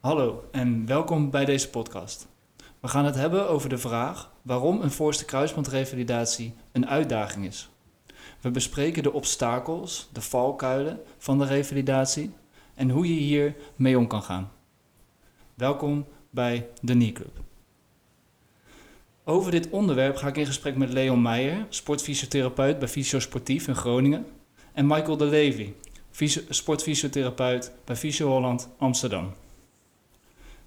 Hallo en welkom bij deze podcast. We gaan het hebben over de vraag waarom een voorste kruisbandrevalidatie een uitdaging is. We bespreken de obstakels, de valkuilen van de revalidatie en hoe je hier mee om kan gaan. Welkom bij de Knee Club. Over dit onderwerp ga ik in gesprek met Leon Meijer, sportfysiotherapeut bij Fysiosportief in Groningen, en Michael de Levy, fysio- sportfysiotherapeut bij Fysio Holland Amsterdam.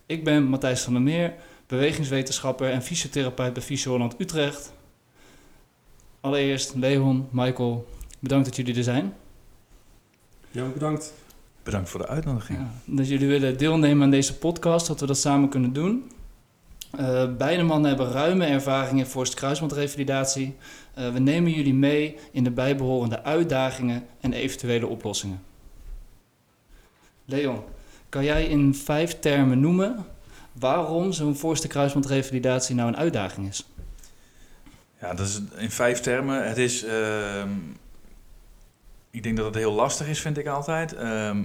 Ik ben Matthijs van der Meer, bewegingswetenschapper en fysiotherapeut bij Fysio Holland Utrecht. Allereerst Leon, Michael, bedankt dat jullie er zijn. Ja, bedankt. Bedankt voor de uitnodiging. Ja, dat jullie willen deelnemen aan deze podcast, dat we dat samen kunnen doen. Eh, beide mannen hebben ruime ervaring in voorste kruisbandrevalidatie. Eh, we nemen jullie mee in de bijbehorende uitdagingen en eventuele oplossingen. Leon, kan jij in vijf termen noemen waarom zo'n voorste kruisbandrevalidatie nou een uitdaging is? Ja, dat is in vijf termen. Het is. ehm, ik denk dat het heel lastig is, vind ik altijd. Ehm,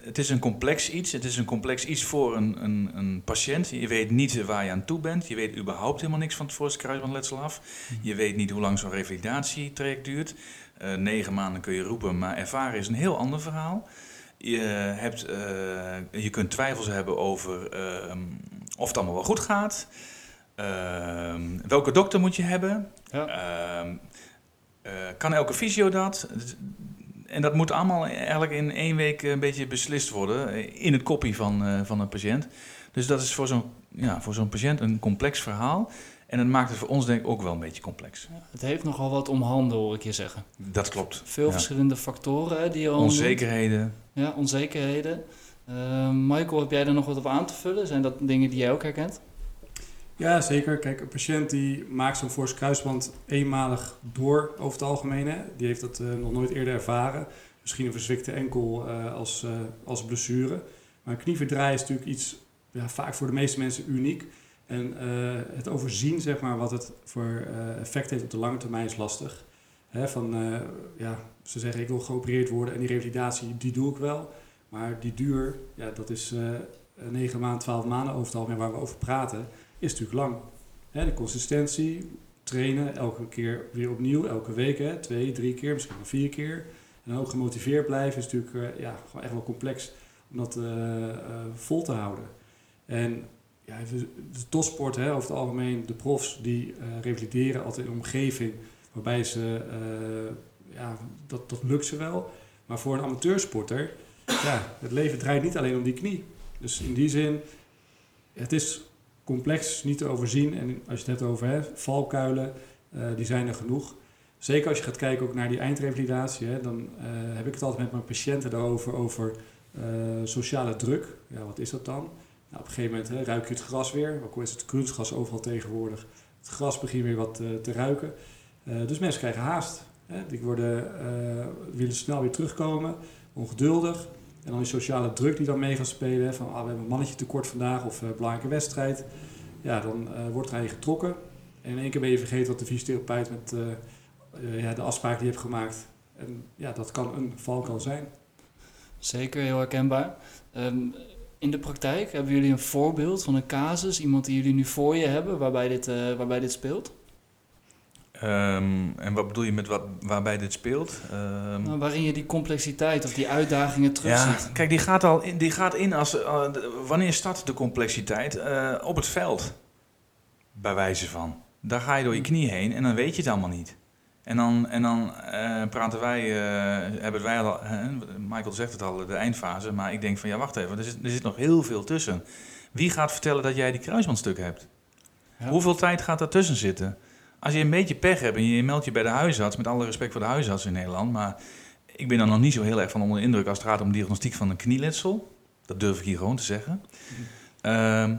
het is een complex iets. Het is een complex iets voor een, een, een patiënt. Je weet niet waar je aan toe bent. Je weet überhaupt helemaal niks van het voorste kruisbandletsel af. Je weet niet hoe lang zo'n revalidatietraject duurt. Eh, negen maanden kun je roepen, maar ervaren is een heel ander verhaal. Je, hebt, eh, je kunt twijfels hebben over ehm, of het allemaal wel goed gaat. Ehm, welke dokter moet je hebben? Ja. Ehm, eh, kan elke fysio dat? En dat moet allemaal eigenlijk in één week een beetje beslist worden eh, in het koppie van, van een patiënt. Dus dat is voor zo'n ja, voor zo'n patiënt een complex verhaal. En dat maakt het voor ons denk ik ook wel een beetje complex. Het heeft nogal wat om handen, hoor ik je zeggen. Dat klopt. Veel Ja. verschillende factoren hè, die je. Onzekerheden. Ja, onzekerheden. Eh, Michael, heb jij er nog wat op aan te vullen? Zijn dat dingen die jij ook herkent? Ja, zeker. Kijk, een patiënt die maakt zo'n forse kruisband eenmalig door over het algemeen. Hè. Die heeft dat eh, nog nooit eerder ervaren. Misschien een verzwikte enkel eh, als, eh, als blessure. Maar een knieverdraai is natuurlijk iets ja, vaak voor de meeste mensen uniek. En eh, het overzien, zeg maar, wat het voor eh, effect heeft op de lange termijn is lastig. Hè, van, eh, ja, ze zeggen ik wil geopereerd worden en die revalidatie, die doe ik wel. Maar die duur, ja, dat is eh 9 maanden, 12 maanden over het algemeen waar we over praten, is natuurlijk lang. Hè, de consistentie, trainen, elke keer weer opnieuw, elke week, hè, twee, drie keer, misschien wel vier keer. En ook gemotiveerd blijven is natuurlijk ja, gewoon echt wel complex om dat vol te houden. En ja, de, topsport, hè, over het algemeen, de profs, die eh, revalideren altijd in een omgeving waarbij ze, eh, ja, dat, dat lukt ze wel. Maar voor een amateursporter, ja, het leven draait niet alleen om die knie. Dus in die zin, het is complex, niet te overzien. En als je het hebt over hè, valkuilen, eh, die zijn er genoeg. Zeker als je gaat kijken ook naar die eindrevalidatie, hè, dan heb ik het altijd met mijn patiënten daarover, over sociale druk. Ja, wat is dat dan? Nou, op een gegeven moment hè, ruik je het gras weer, ook al is het kunstgras overal tegenwoordig. Het gras begint weer wat eh, te ruiken. Eh, dus mensen krijgen haast. Hè. Die worden, eh, willen snel weer terugkomen, ongeduldig. En dan die sociale druk die dan mee gaat spelen. Van ah, we hebben een mannetje tekort vandaag of een belangrijke wedstrijd. Ja, dan wordt er aan je getrokken. En in één keer ben je vergeten wat de fysiotherapeut met ja, de afspraak die je hebt gemaakt. En ja, dat kan een valkuil zijn. Zeker, heel herkenbaar. Ehm, in de praktijk hebben jullie een voorbeeld van een casus, iemand die jullie nu voor je hebben, waarbij dit, eh, waarbij dit speelt? Ehm, en wat bedoel je met wat, waarbij dit speelt? Ehm, Nou, waarin je die complexiteit of die uitdagingen terugziet. Ja, kijk, die gaat al in, die gaat in als. eh, wanneer start de complexiteit? Eh, op het veld. Bij wijze van. Daar ga je door je knie heen en dan weet je het allemaal niet. En dan, en dan eh, praten wij, eh, hebben wij al, hè, Michael zegt het al, de eindfase. Maar ik denk van ja, wacht even, er zit, er zit nog heel veel tussen. Wie gaat vertellen dat jij die kruisbandstuk hebt? Ja. Hoeveel tijd gaat daartussen zitten? Als je een beetje pech hebt en je meldt je bij de huisarts, met alle respect voor de huisarts in Nederland, maar ik ben er nog niet zo heel erg van onder de indruk als het gaat om diagnostiek van een knieletsel. Dat durf ik hier gewoon te zeggen. Ehm,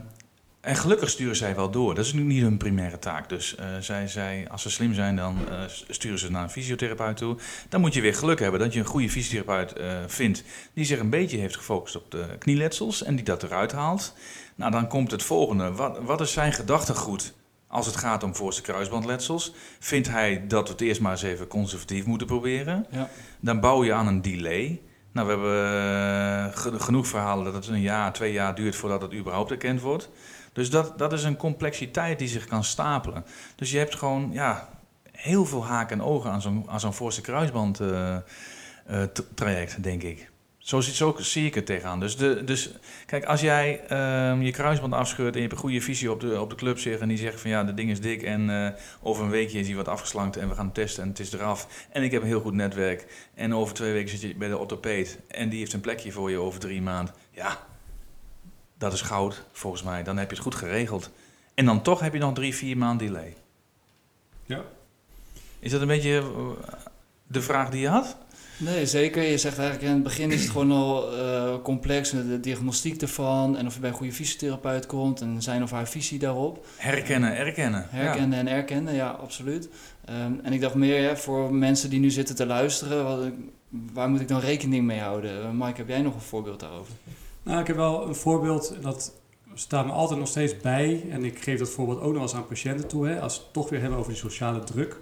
en gelukkig sturen zij wel door. Dat is nu niet hun primaire taak. Dus eh, zij, zij, als ze slim zijn, dan eh, sturen ze naar een fysiotherapeut toe. Dan moet je weer geluk hebben dat je een goede fysiotherapeut eh, vindt die zich een beetje heeft gefocust op de knieletsels en die dat eruit haalt. Nou, dan komt het volgende. Wat, wat is zijn gedachtegoed als het gaat om voorste kruisbandletsels? Vindt hij dat we het eerst maar eens even conservatief moeten proberen? Ja. Dan bouw je aan een delay. Nou, we hebben ge- genoeg verhalen dat het een jaar, twee jaar duurt voordat het überhaupt erkend wordt. Dus dat, dat is een complexiteit die zich kan stapelen. Dus je hebt gewoon ja, heel veel haken en ogen aan zo'n, aan zo'n voorste kruisband eh, eh, traject, denk ik. Zo, zo zie ik het tegenaan. Dus, de, dus kijk, als jij ehm, je kruisband afscheurt en je hebt een goede visie op de, op de club zegt en die zegt van ja, dat ding is dik en eh, over een weekje is hij wat afgeslankt en we gaan testen en het is eraf. En ik heb een heel goed netwerk en over twee weken zit je bij de orthopeed en die heeft een plekje voor je over drie maanden. Ja, dat is goud volgens mij. Dan heb je het goed geregeld. En dan toch heb je nog drie, vier maanden delay. Ja. Is dat een beetje eh, de vraag die je had? Nee, zeker. Je zegt eigenlijk in het begin is het gewoon al eh, complex, de diagnostiek ervan en of je bij een goede fysiotherapeut komt en zijn of haar visie daarop. Herkennen, erkennen. Ja. Herkennen en erkennen, ja, absoluut. Ehm, en ik dacht meer hè, voor mensen die nu zitten te luisteren, wat, waar moet ik dan rekening mee houden? Eh, Mike, heb jij nog een voorbeeld daarover? Nou, ik heb wel een voorbeeld, dat staat me altijd nog steeds bij. En ik geef dat voorbeeld ook nog eens aan patiënten toe. Hè, als we het toch weer hebben over die sociale druk.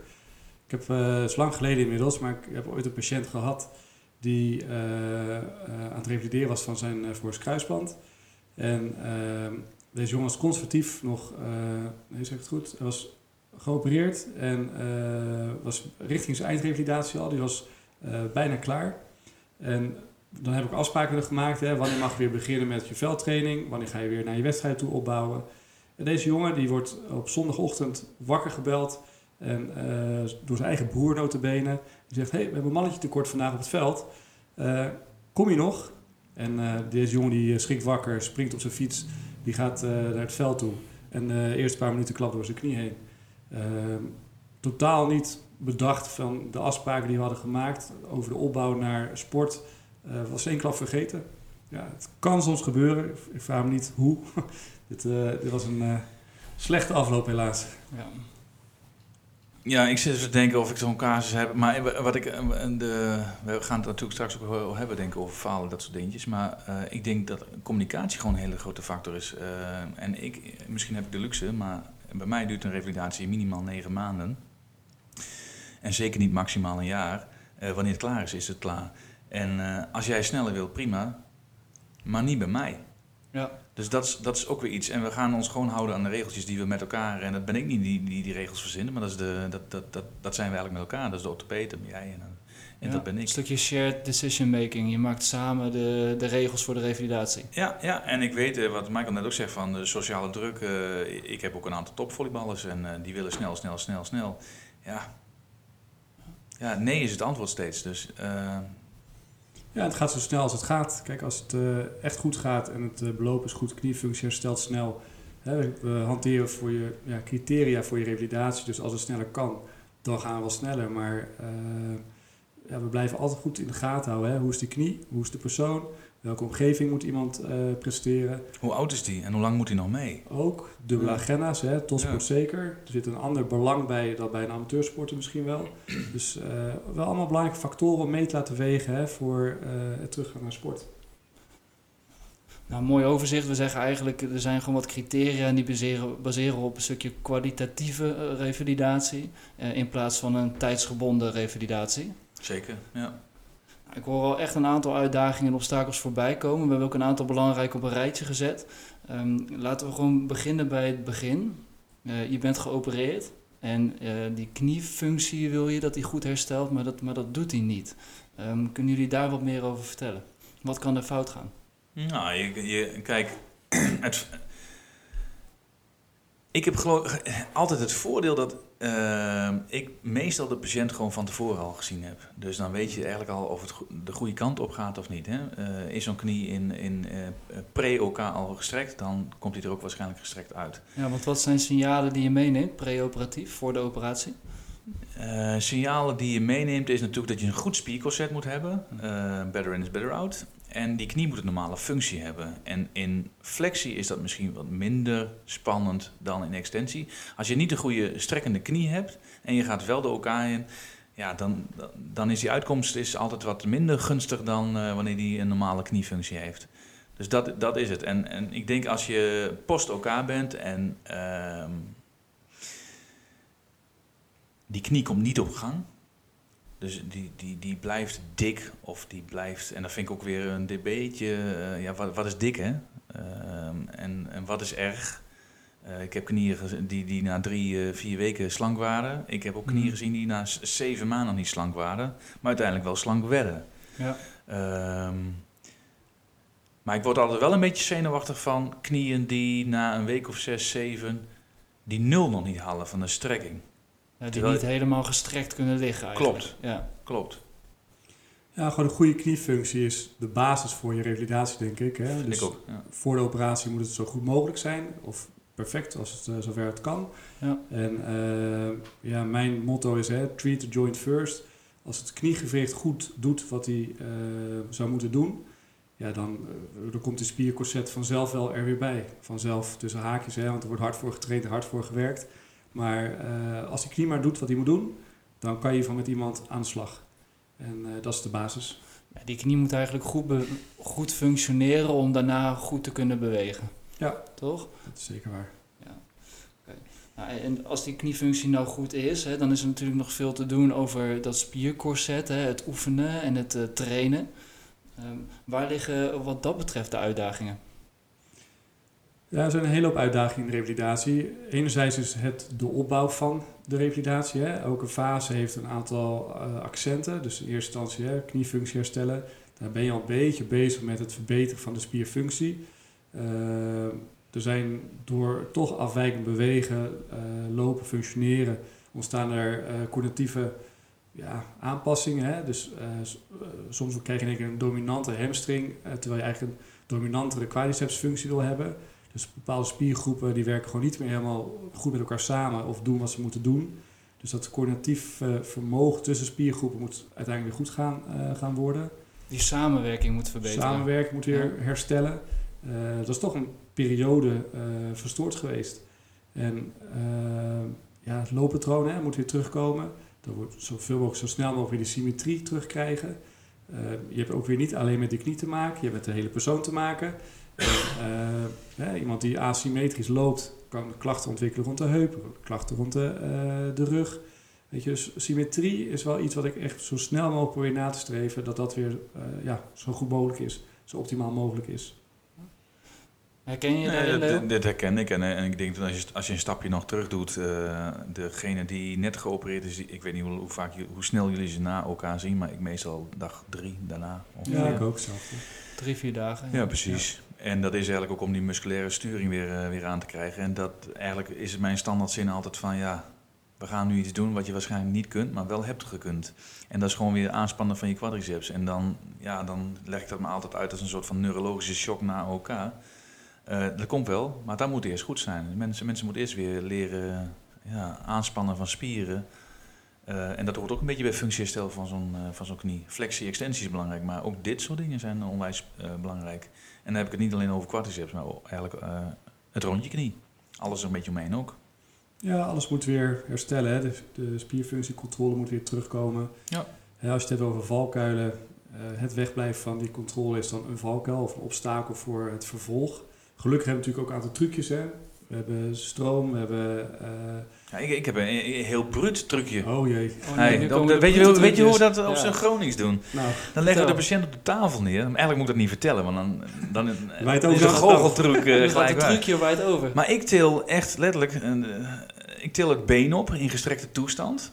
Ik heb, het is lang geleden inmiddels, maar ik heb ooit een patiënt gehad die eh, eh, aan het revalideren was van zijn uh, voorste kruisband. En eh, deze jongen was conservatief nog, nee zeg het goed, hij was geopereerd en was richting zijn eindrevalidatie al. Die was bijna klaar. En dan heb ik afspraken gemaakt. Hè, wanneer mag je weer beginnen met je veldtraining? Wanneer ga je weer naar je wedstrijd toe opbouwen? En deze jongen die wordt op zondagochtend wakker gebeld. En uh, door zijn eigen broer notabene. Die zegt, hey, we hebben een mannetje tekort vandaag op het veld. Uh, kom je nog? En uh, deze jongen die schrikt wakker, springt op zijn fiets. Die gaat naar het veld toe. En de eerste paar minuten klapt door zijn knie heen. Ehm, totaal niet bedacht van de afspraken die we hadden gemaakt over de opbouw naar sport. Uh, was één klap vergeten. Ja, het kan soms gebeuren. Ik vraag me niet hoe. dit, uh, dit, was een uh, slechte afloop helaas. Ja. Ja, ik zit even te denken of ik zo'n casus heb. Maar wat ik, de, we gaan het natuurlijk straks ook hebben denken over falen, dat soort dingetjes. Maar ik denk dat communicatie gewoon een hele grote factor is. en ik, misschien heb ik de luxe, maar bij mij duurt een revalidatie minimaal negen maanden. En zeker niet maximaal een jaar. wanneer het klaar is, is het klaar. En uh, als jij sneller wilt, prima. Maar niet bij mij. Ja. Dus dat is, dat is ook weer iets. En we gaan ons gewoon houden aan de regeltjes die we met elkaar... En dat ben ik niet die die, die regels verzinnen, maar dat, is de, dat, dat, dat, dat zijn we eigenlijk met elkaar. Dat is de orthopeet en jij en, en ja, dat ben ik. Een stukje shared decision making. Je maakt samen de, de regels voor de revalidatie. Ja, ja, en ik weet wat Michael net ook zegt van de sociale druk. Uh, ik heb ook een aantal topvolleyballers en uh, die willen snel, snel, snel, snel. Ja. ja, nee is het antwoord steeds. Dus... Uh, ja, het gaat zo snel als het gaat. Kijk, als het uh, echt goed gaat en het uh, beloop is goed, kniefunctie herstelt snel. Hè, we hanteren voor je ja, criteria voor je revalidatie. Dus als het sneller kan, dan gaan we wel sneller. Maar uh, ja, we blijven altijd goed in de gaten houden. Hè. Hoe is die knie? Hoe is de persoon? Welke omgeving moet iemand presteren? Hoe oud is die en hoe lang moet hij nog mee? Ook dubbele ja. agenda's, hè, topsport ja. zeker. Er zit een ander belang bij dan bij een amateursporter misschien wel. Dus uh, wel allemaal belangrijke factoren om mee te laten wegen hè, voor uh, het teruggaan naar sport. Nou, mooi overzicht. We zeggen eigenlijk, er zijn gewoon wat criteria en die baseren, baseren op een stukje kwalitatieve uh, revalidatie in plaats van een tijdsgebonden revalidatie. Zeker, ja. Ik hoor al echt een aantal uitdagingen en obstakels voorbij komen. We hebben ook een aantal belangrijke op een rijtje gezet. Um, laten we gewoon beginnen bij het begin. Uh, je bent geopereerd en uh, die kniefunctie wil je dat die goed herstelt, maar dat, maar dat doet hij niet. Um, kunnen jullie daar wat meer over vertellen? Wat kan er fout gaan? Nou, je, je kijk, het, ik heb altijd het voordeel dat uh, ik meestal de patiënt gewoon van tevoren al gezien heb. Dus dan weet je eigenlijk al of het de goede kant op gaat of niet. Hè? Uh, is zo'n knie in, in uh, pre-OK al gestrekt, dan komt hij er ook waarschijnlijk gestrekt uit. Ja, want wat zijn signalen die je meeneemt, pre-operatief, voor de operatie? Uh, signalen die je meeneemt is natuurlijk dat je een goed spiercorset moet hebben. Uh, better in is better out. En die knie moet een normale functie hebben. En in flexie is dat misschien wat minder spannend dan in extensie. Als je niet een goede strekkende knie hebt en je gaat wel de OK in, ja, dan, dan is die uitkomst is altijd wat minder gunstig dan uh, wanneer die een normale kniefunctie heeft. Dus dat, dat is het. En, en ik denk als je post-OK bent en die knie komt niet op gang, Dus die, die, die blijft dik of die blijft... En dat vind ik ook weer een beetje... eh, ja, wat, wat is dik, hè? Ehm, en, en wat is erg? Eh, ik heb knieën gezien die, die na drie, eh, vier weken slank waren. Ik heb ook knieën Mhm. gezien die na zeven maanden niet slank waren. Maar uiteindelijk wel slank werden. Ja. Ehm, maar ik word altijd wel een beetje zenuwachtig van knieën die na een week of zes, zeven... die nul nog niet halen van de strekking. Die Terwijl- niet helemaal gestrekt kunnen liggen eigenlijk. Klopt. Ja. Klopt. Ja, gewoon een goede kniefunctie is de basis voor je revalidatie, denk ik. Hè? Dus ik ook. Ja. voor de operatie moet het zo goed mogelijk zijn. Of perfect, als het eh, zover het kan. Ja. En eh, ja, mijn motto is, hè, treat the joint first. Als het kniegewricht goed doet wat hij eh, zou moeten doen... Ja, dan, dan komt die spiercorset vanzelf wel er weer bij. Vanzelf tussen haakjes, hè, want er wordt hard voor getraind, hard voor gewerkt. Maar eh, als die knie maar doet wat hij moet doen... dan kan je van met iemand aan de slag. En eh, dat is de basis. Ja, Die knie moet eigenlijk goed, goed functioneren om daarna goed te kunnen bewegen. Ja. Toch? Dat is zeker waar. Nou, en als die kniefunctie nou goed is, hè, dan is er natuurlijk nog veel te doen over dat spiercorset, hè, het oefenen en het eh, trainen. Ehm, waar liggen wat dat betreft de uitdagingen? Ja, er zijn een hele hoop uitdagingen in de revalidatie. Enerzijds is het de opbouw van de revalidatie. Hè. Elke fase heeft een aantal eh, accenten. Dus in eerste instantie kniefunctie herstellen. Daar ben je al een beetje bezig met het verbeteren van de spierfunctie. Eh, er zijn door toch afwijkend bewegen, eh, lopen, functioneren, ontstaan er cognitieve ja, aanpassingen. Hè. Dus soms krijg je keer een dominante hamstring, terwijl je eigenlijk een dominantere quadricepsfunctie wil hebben. Dus bepaalde spiergroepen die werken gewoon niet meer helemaal goed met elkaar samen of doen wat ze moeten doen. Dus dat coördinatief eh, vermogen tussen spiergroepen moet uiteindelijk weer goed gaan, eh, gaan worden. Die samenwerking moet verbeteren. Samenwerken moet weer herstellen. Eh, dat is toch een periode verstoord geweest. En ja, het looppatroon hè, moet weer terugkomen. Dan wordt zoveel mogelijk, zo snel mogelijk weer die symmetrie terugkrijgen. Je hebt ook weer niet alleen met die knie te maken, je hebt met de hele persoon te maken. En, eh, hè, iemand die asymmetrisch loopt, kan klachten ontwikkelen rond de heup, klachten rond de, eh, de rug. Weet je, dus symmetrie is wel iets wat ik echt zo snel mogelijk probeer na te streven, dat dat weer eh, ja, zo goed mogelijk is, zo optimaal mogelijk is. Herken je Nee, dat- dit, dit herken ik. En, en ik denk dat als je, als je een stapje nog terug doet, eh, degene die net geopereerd is, die- ik weet niet hoe, hoe vaak, je- hoe snel jullie ze na elkaar zien, maar ik meestal dag drie daarna. ongeveer. Ja, ik ook zelf. Drie, vier dagen. Ja, precies. En dat is eigenlijk ook om die musculaire sturing weer, eh, weer aan te krijgen. En dat eigenlijk is mijn standaardzin altijd van ja, we gaan nu iets doen wat je waarschijnlijk niet kunt, maar wel hebt gekund. En dat is gewoon weer aanspannen van je quadriceps. En dan, ja, dan leg ik dat me altijd uit als een soort van neurologische shock na elkaar. Eh, dat komt wel, maar dat moet eerst goed zijn. Mensen, mensen moeten eerst weer leren ja, aanspannen van spieren. Eh, en dat hoort ook een beetje bij functieherstel van zo'n van zo'n knie. Flexie, extensie is belangrijk, maar ook dit soort dingen zijn onwijs belangrijk. En dan heb ik het niet alleen over quadriceps, maar ook eigenlijk eh, het rondje knie. Alles er een beetje omheen ook. Ja, alles moet weer herstellen. Hè. De, de spierfunctiecontrole moet weer terugkomen. Ja. Ja, als je het hebt over valkuilen, eh, het wegblijven van die controle is dan een valkuil of een obstakel voor het vervolg. Gelukkig hebben we natuurlijk ook een aantal trucjes. Hè. We hebben stroom, we hebben... eh, Ja, ik, ik heb een, een heel bruut trucje. oh jee. Oh, Hey, dat- de weet, je, hoe- weet je hoe we dat op Ja. zijn Gronings doen? Nou, Dan leggen we de patiënt op de tafel neer. Eigenlijk moet ik dat niet vertellen, want dan, dan het is de goocheltruc eh, gelijk het waar. trucje wijd over. Maar ik til echt letterlijk, een, eh, ik til het been op in gestrekte toestand.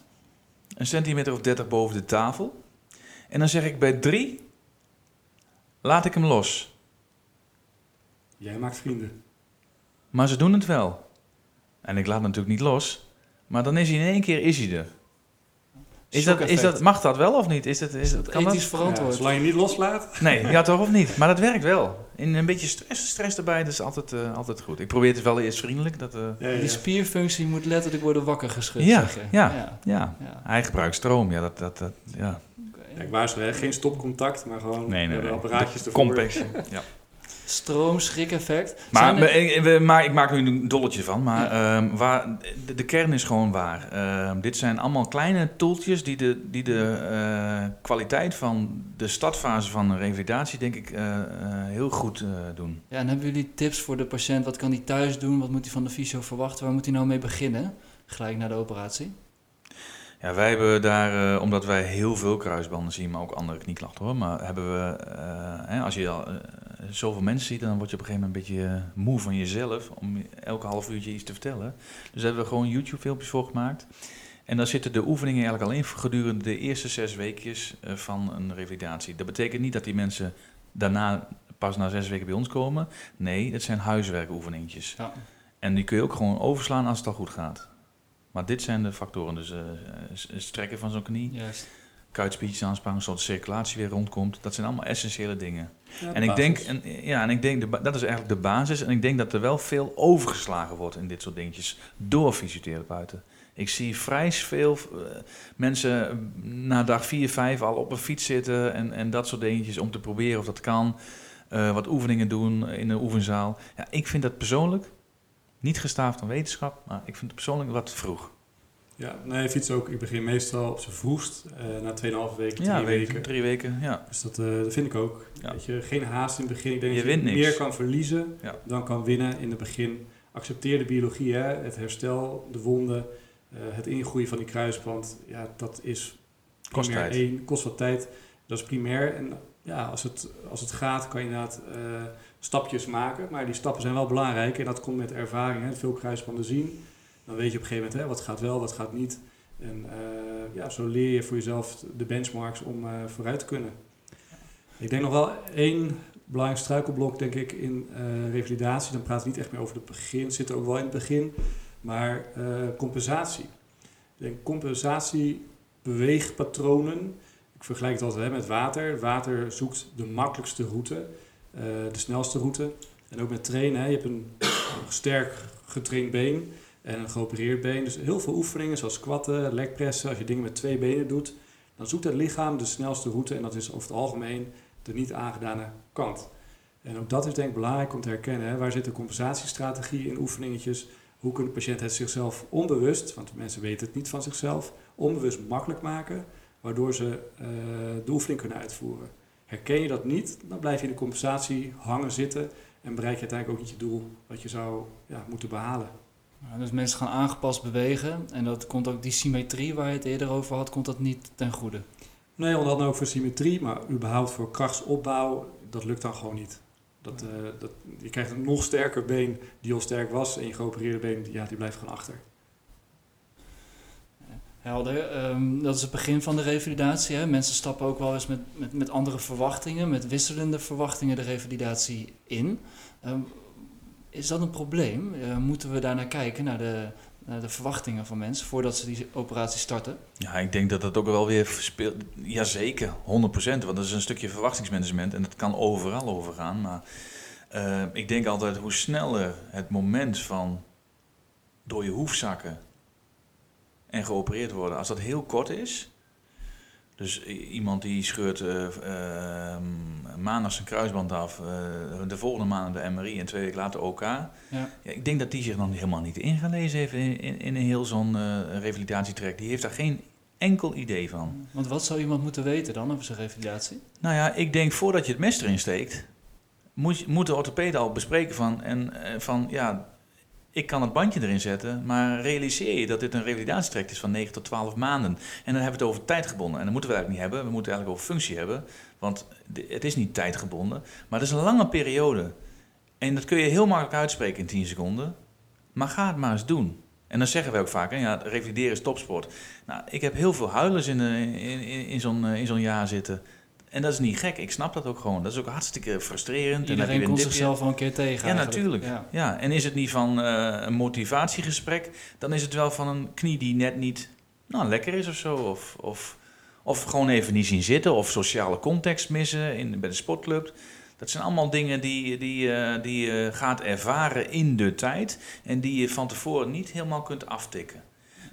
Een centimeter of 30 boven de tafel. En dan zeg ik bij drie, laat ik hem los. jij maakt vrienden. Maar ze doen het wel. En ik laat hem natuurlijk niet los. Maar dan is hij in één keer is hij er. Is dat, is dat, mag dat wel of niet? Is dat, is dat, kan Ethisch dat? verantwoord. Ja, zolang je niet loslaat. Nee, ja toch of niet? Maar dat werkt wel. In een beetje stress, stress erbij, dat is altijd, eh, altijd goed. Ik probeer het wel eerst vriendelijk. Dat, eh, Ja, ja, Die spierfunctie moet letterlijk worden wakker geschud, Ja, ja. ja. hij gebruikt stroom. Ja, dat, dat, dat, ja. Ja, ik waarschuw, hè, geen stopcontact, maar gewoon Nee, nee, nee. apparaatjes ervoor. Complex. Ja. Stroom, schrik-effect. Maar, er- ik- we- maar ik maak er nu een dolletje van. Maar ehm, waar, de, de kern is gewoon waar. Ehm, dit zijn allemaal kleine toeltjes die de, die de eh, kwaliteit van de startfase van een revalidatie, denk ik, eh, eh, heel goed doen. Ja, en hebben jullie tips voor de patiënt? Wat kan hij thuis doen? Wat moet hij van de fysio verwachten? Waar moet hij nou mee beginnen? Gelijk na de operatie? Ja, wij hebben daar, omdat wij heel veel kruisbanden zien, maar ook andere knieklachten hoor. Maar hebben we, hè, als je al zoveel mensen ziet, dan word je op een gegeven moment een beetje eh, moe van jezelf om elke half uurtje iets te vertellen. Dus hebben we gewoon YouTube-filmpjes voor gemaakt. En daar zitten de oefeningen eigenlijk al in gedurende de eerste zes weekjes eh, van een revalidatie. Dat betekent niet dat die mensen daarna pas na zes weken bij ons komen. Nee, het zijn huiswerkoefeningetjes. Ja. En die kun je ook gewoon overslaan als het al goed gaat. Maar dit zijn de factoren. Dus eh, s- strekken van zo'n knie, Juist. Kuitspiertjes aanspannen, zodat de circulatie weer rondkomt. Dat zijn allemaal essentiële dingen. Ja, En ik denk, en, ja, en ik denk de, dat is eigenlijk de basis. En ik denk dat er wel veel overgeslagen wordt in dit soort dingetjes door fysiotherapeuten. Ik zie vrij veel eh, mensen eh, na dag 4, 5 al op een fiets zitten en, en dat soort dingetjes om te proberen of dat kan. Eh, wat oefeningen doen in een oefenzaal. Ja, ik vind dat persoonlijk, niet gestaafd aan wetenschap, maar ik vind het persoonlijk wat vroeg. Ja, nee, fiets ook. Ik begin meestal op zijn vroegst, eh, na 2,5 weken, drie ja, je, weken. drie weken, ja. Dus dat, eh, dat vind ik ook. Ja. Weet je, geen haast in het begin. Ik denk Je dat je niks. meer kan verliezen Ja. dan kan winnen in het begin. Accepteer de biologie, hè? het herstel, de wonden, eh, het ingroeien van die kruisband. Ja, dat is Kost primair tijd. één, kost wat tijd. Dat is primair. En ja, als het, als het gaat, kan je inderdaad stapjes maken. Maar die stappen zijn wel belangrijk. En dat komt met ervaring. Hè? Veel kruisbanden zien. Dan weet je op een gegeven moment hè, wat gaat wel, wat gaat niet. En eh, ja, zo leer je voor jezelf de benchmarks om eh, vooruit te kunnen. Ik denk nog wel één belangrijk struikelblok, denk ik, in eh, revalidatie. Dan praten we niet echt meer over het begin, zit er ook wel in het begin. Maar compensatie. Ik denk compensatie. Ik vergelijk het altijd met water. Water zoekt de makkelijkste route, de snelste route. En ook met trainen. Hè. Je hebt een sterk getraind been en een geopereerd been. Dus heel veel oefeningen zoals squatten, legpressen. Als je dingen met twee benen doet, dan zoekt het lichaam de snelste route. En dat is over het algemeen de niet aangedane kant. En ook dat is denk ik belangrijk om te herkennen. Hè. Waar zit de compensatiestrategie in oefeningetjes? Hoe kan de patiënt het zichzelf onbewust, want mensen weten het niet van zichzelf, onbewust makkelijk maken, waardoor ze eh, de oefening kunnen uitvoeren. Herken je dat niet, dan blijf je in de compensatie hangen zitten en bereik je uiteindelijk ook niet je doel wat je zou ja, moeten behalen. Dus mensen gaan aangepast bewegen en dat komt ook die symmetrie waar je het eerder over had, komt dat niet ten goede. Nee, onder andere ook voor symmetrie, maar überhaupt voor krachtsopbouw, dat lukt dan gewoon niet. Dat, eh, dat, je krijgt een nog sterker been die al sterk was en je geopereerde been, ja, die blijft gewoon achter. Helder. Ehm, dat is het begin van de revalidatie. Hè? Mensen stappen ook wel eens met, met, met andere verwachtingen, met wisselende verwachtingen de revalidatie in. Ehm, is dat een probleem? Eh, moeten we daar naar kijken, naar de, naar de verwachtingen van mensen, voordat ze die operatie starten? Ja, ik denk dat dat ook wel weer speelt. Jazeker, 100%. Want dat is een stukje verwachtingsmanagement en dat kan overal overgaan. Maar eh, ik denk altijd hoe sneller het moment van door je hoef zakken en geopereerd worden, als dat heel kort is. Dus iemand die scheurt eh eh, maandag zijn kruisband af, eh, de volgende maand de MRI en twee weken later OK. Ja. Ja, ik denk dat die zich dan helemaal niet ingelezen heeft in, in, in een heel zo'n eh revalidatietrek. Die heeft daar geen enkel idee van. Want wat zou iemand moeten weten dan over zijn revalidatie? Nou ja, ik denk voordat je het mes erin steekt, moet, moet de orthopede al bespreken van, en, van ja, ik kan het bandje erin zetten, maar realiseer je dat dit een revalidatietraject is van 9 tot 12 maanden. En dan hebben we het over tijdgebonden. En dat moeten we eigenlijk niet hebben. We moeten eigenlijk over functie hebben. Want het is niet tijdgebonden, maar het is een lange periode. En dat kun je heel makkelijk uitspreken in 10 seconden. Maar ga het maar eens doen. En dan zeggen we ook vaak, ja, revalideren is topsport. Nou, ik heb heel veel huilers in, de- in, in, in zo'n eh, in zo'n jaar zitten. En dat is niet gek, ik snap dat ook gewoon. Dat is ook hartstikke frustrerend. En dan Iedereen komt zichzelf wel een keer tegen. Ja, eigenlijk. natuurlijk. Ja. Ja, en is het niet van eh, een motivatiegesprek, dan is het wel van een knie die net niet nou, lekker is of zo. Of, of, of gewoon even niet zien zitten, of sociale context missen in, bij de sportclub. Dat zijn allemaal dingen die, die, eh, die je gaat ervaren in de tijd en die je van tevoren niet helemaal kunt aftikken.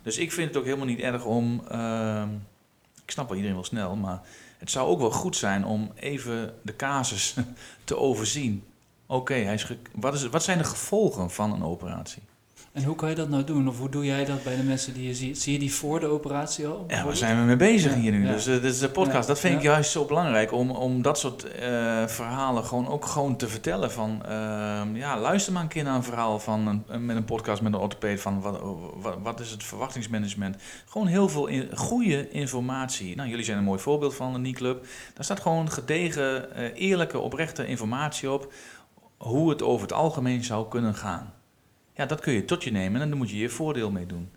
Dus ik vind het ook helemaal niet erg om. ehm, ik snap wel iedereen wel snel, maar het zou ook wel goed zijn om even de casus te overzien. Oké, hij is wat, is, wat zijn de gevolgen van een operatie? En hoe kan je dat nou doen? Of hoe doe jij dat bij de mensen die je ziet? Zie je die voor de operatie al? Ja, waar zijn we mee bezig Ja, hier nu? ja. Dus, eh, dus de podcast, Ja, dat vind ik juist zo belangrijk om, om dat soort eh, verhalen gewoon ook gewoon te vertellen. Van, ehm, ja, luister maar een keer naar een verhaal van een, een- met een podcast met een orthopeed van wat, wat, wat is het verwachtingsmanagement. Gewoon heel veel in, goede informatie. Nou, jullie zijn een mooi voorbeeld van de NIE-club. Daar staat gewoon gedegen, eh, eerlijke, oprechte informatie op hoe het over het algemeen zou kunnen gaan. Ja, dat kun je tot je nemen en dan moet je je voordeel mee doen.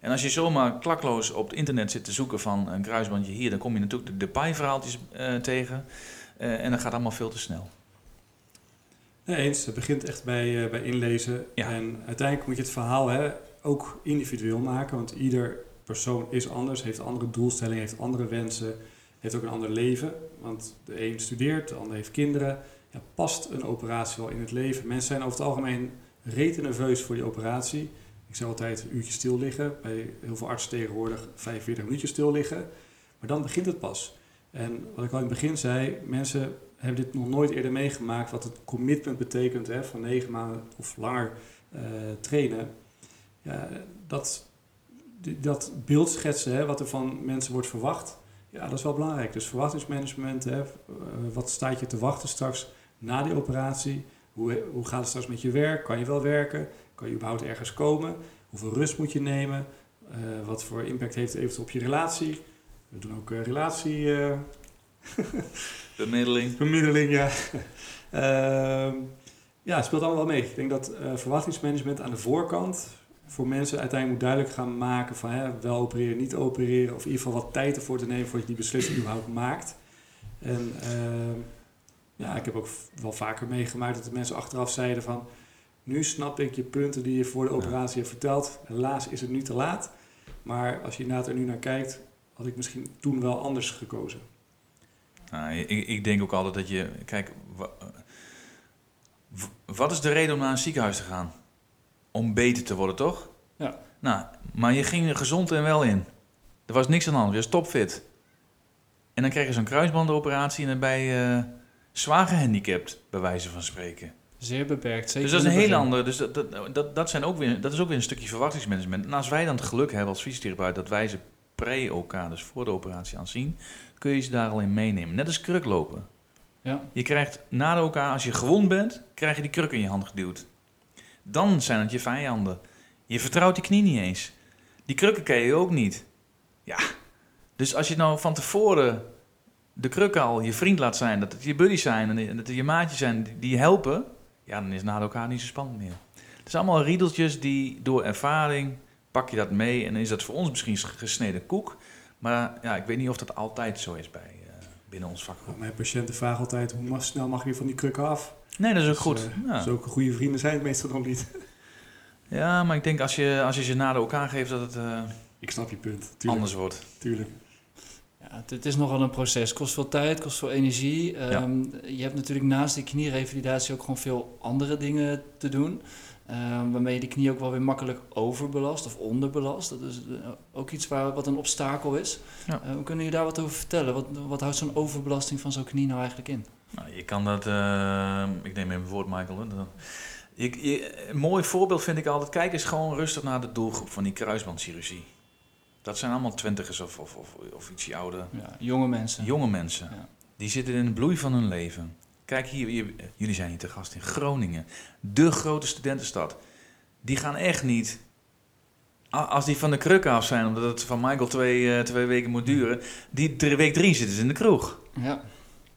En als je zomaar klakloos op het internet zit te zoeken van een kruisbandje hier, dan kom je natuurlijk de detailverhaaltjes eh tegen. Eh, en dat gaat allemaal veel te snel. Nee, eens. Het begint echt bij, eh, bij inlezen. Ja. En uiteindelijk moet je het verhaal hè, ook individueel maken. Want ieder persoon is anders, heeft andere doelstellingen, heeft andere wensen, heeft ook een ander leven. Want de een studeert, de ander heeft kinderen. Ja, past een operatie wel in het leven? Mensen zijn over het algemeen rete nerveus voor die operatie. Ik zeg altijd een uurtje stil liggen. Bij heel veel artsen tegenwoordig 45 minuutjes stil liggen. Maar dan begint het pas. En wat ik al in het begin zei, mensen hebben dit nog nooit eerder meegemaakt. Wat het commitment betekent hè, van negen maanden of langer eh, trainen. Ja, dat, dat beeld schetsen, hè, wat er van mensen wordt verwacht. Ja, dat is wel belangrijk. Dus verwachtingsmanagement. Hè, eh, wat staat je te wachten straks na die operatie? Hoe, hoe gaat het straks met je werk? Kan je wel werken? Kan je überhaupt ergens komen? Hoeveel rust moet je nemen? Eh, wat voor impact heeft het eventueel op je relatie? We doen ook eh, relatie... eh, Bemiddeling. Bemiddeling, ja. Ehm, ja, het speelt allemaal wel mee. Ik denk dat verwachtingsmanagement aan de voorkant voor mensen uiteindelijk moet duidelijk gaan maken van hè, wel opereren, niet opereren. Of in ieder geval wat tijd ervoor te nemen voordat je die beslissing überhaupt maakt. En ehm, ja, ik heb ook wel vaker meegemaakt dat de mensen achteraf zeiden van... Nu snap ik je punten die je voor de operatie hebt verteld. Helaas is het nu te laat. Maar als je inderdaad er nu naar kijkt, had ik misschien toen wel anders gekozen. Nou, ik, ik denk ook altijd dat je... Kijk, wat is de reden om naar een ziekenhuis te gaan? Om beter te worden, toch? Ja. Nou, maar je ging er gezond en wel in. Er was niks aan de hand, je was topfit. En dan krijg je zo'n kruisbandoperatie en eh, zwaar gehandicapt, bij wijze van spreken. Zeer beperkt. Zeker dus dat is een hele andere. Dus dat, dat, dat, dat, zijn ook weer, dat is ook weer een stukje verwachtingsmanagement. En als wij dan het geluk hebben als fysiotherapeut dat wij ze pre-OK, dus voor de operatie aan zien, kun je ze daar al in meenemen. Net als kruklopen. Ja. Je krijgt na de OK, als je gewond bent, krijg je die kruk in je hand geduwd. Dan zijn het je vijanden. Je vertrouwt die knie niet eens. Die krukken ken je ook niet. Ja. Dus als je nou van tevoren de krukken al je vriend laat zijn, dat het je buddies zijn en dat het je maatjes zijn die- helpen, ja, dan is na elkaar niet zo spannend meer. Het zijn allemaal riedeltjes die door ervaring pak je dat mee en is dat voor ons misschien gesneden koek. Maar ja, ik weet niet of dat altijd zo is bij, eh, binnen ons vakgroep. Nou, mijn patiënten vragen altijd, hoe snel mag je van die krukken af? Nee, dat is ook Dus, goed. eh, ja. Zulke goede vrienden zijn het meestal nog niet. ja, maar ik denk als je, als je ze na de elkaar geeft dat het eh, Ik snap je punt. Tuurlijk. anders wordt. Tuurlijk. Ja, het, is nogal een proces. Kost veel tijd, kost veel energie. Ehm, Je hebt natuurlijk naast die knierevalidatie ook gewoon veel andere dingen te doen. ehm, waarmee je de knie ook wel weer makkelijk overbelast of onderbelast. Dat is eh, ook iets waar, wat een obstakel is. Ja. Eh, kunnen jullie daar wat over vertellen? Wat, wat houdt zo'n overbelasting van zo'n knie nou eigenlijk in? Nou, je kan dat, eh, ik neem even woord, Michael. Hè. Dan- Je, je- een mooi voorbeeld vind ik altijd, kijk eens gewoon rustig naar de doelgroep van die kruisbandchirurgie. Dat zijn allemaal twintigers of, of, of, of ietsje ouder. Ja, jonge mensen. Jonge mensen. Ja. Die zitten in de bloei van hun leven. Kijk hier, hier- jullie zijn hier te gast in Groningen. De grote studentenstad. Die gaan echt niet... Als die van de kruk af zijn, omdat het van Michael twee, eh, twee weken moet duren... Die week drie zitten ze in de kroeg. Ja.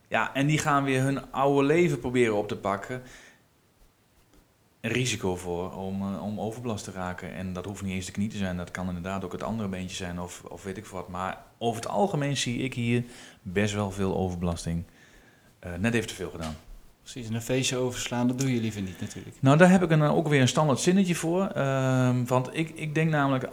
Ja, en die gaan weer hun oude leven proberen op te pakken. Een risico voor om, eh, om overbelast te raken. En dat hoeft niet eens de knie te zijn. Dat kan inderdaad ook het andere beentje zijn of, of weet ik wat. Maar over het algemeen zie ik hier best wel veel overbelasting. Eh, net even te veel gedaan. Precies, en een feestje overslaan, dat doe je liever niet natuurlijk. Nou, daar heb ik een, ook weer een standaard zinnetje voor. Ehm, want ik, ik denk namelijk,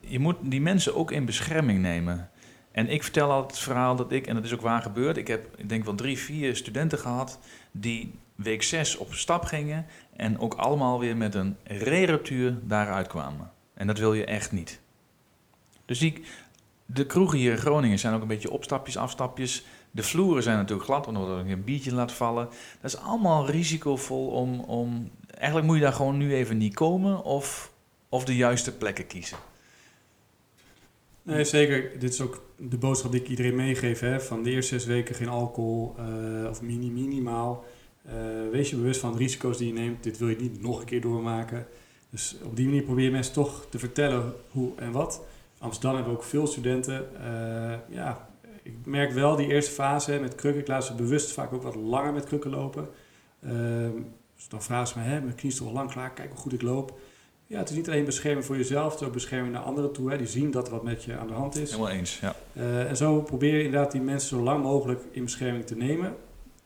je moet die mensen ook in bescherming nemen. En ik vertel altijd het verhaal dat ik, en dat is ook waar gebeurd, ik heb ik denk wel drie, vier studenten gehad die week zes op stap gingen en ook allemaal weer met een re-ruptuur daaruit kwamen. En dat wil je echt niet. Dus die, de kroegen hier in Groningen zijn ook een beetje opstapjes, afstapjes. De vloeren zijn natuurlijk glad, omdat je een biertje laat vallen. Dat is allemaal risicovol om, om... Eigenlijk moet je daar gewoon nu even niet komen of of de juiste plekken kiezen. Nee, zeker. Dit is ook de boodschap die ik iedereen meegeef. Hè? Van de eerste zes weken geen alcohol eh, of mini minimaal. Uh, wees je bewust van de risico's die je neemt. Dit wil je niet nog een keer doormaken. Dus op die manier probeer je mensen toch te vertellen hoe en wat. Amsterdam hebben we ook veel studenten. Uh, ja, ik merk wel die eerste fase met krukken. Ik laat ze bewust vaak ook wat langer met krukken lopen. dus dan vragen ze me, hè, mijn knie is toch lang klaar, kijk hoe goed ik loop. Ja, het is niet alleen bescherming voor jezelf, het is ook bescherming naar anderen toe. Hè. Die zien dat er wat met je aan de hand is. Helemaal eens, ja. Uh, en zo probeer je inderdaad die mensen zo lang mogelijk in bescherming te nemen.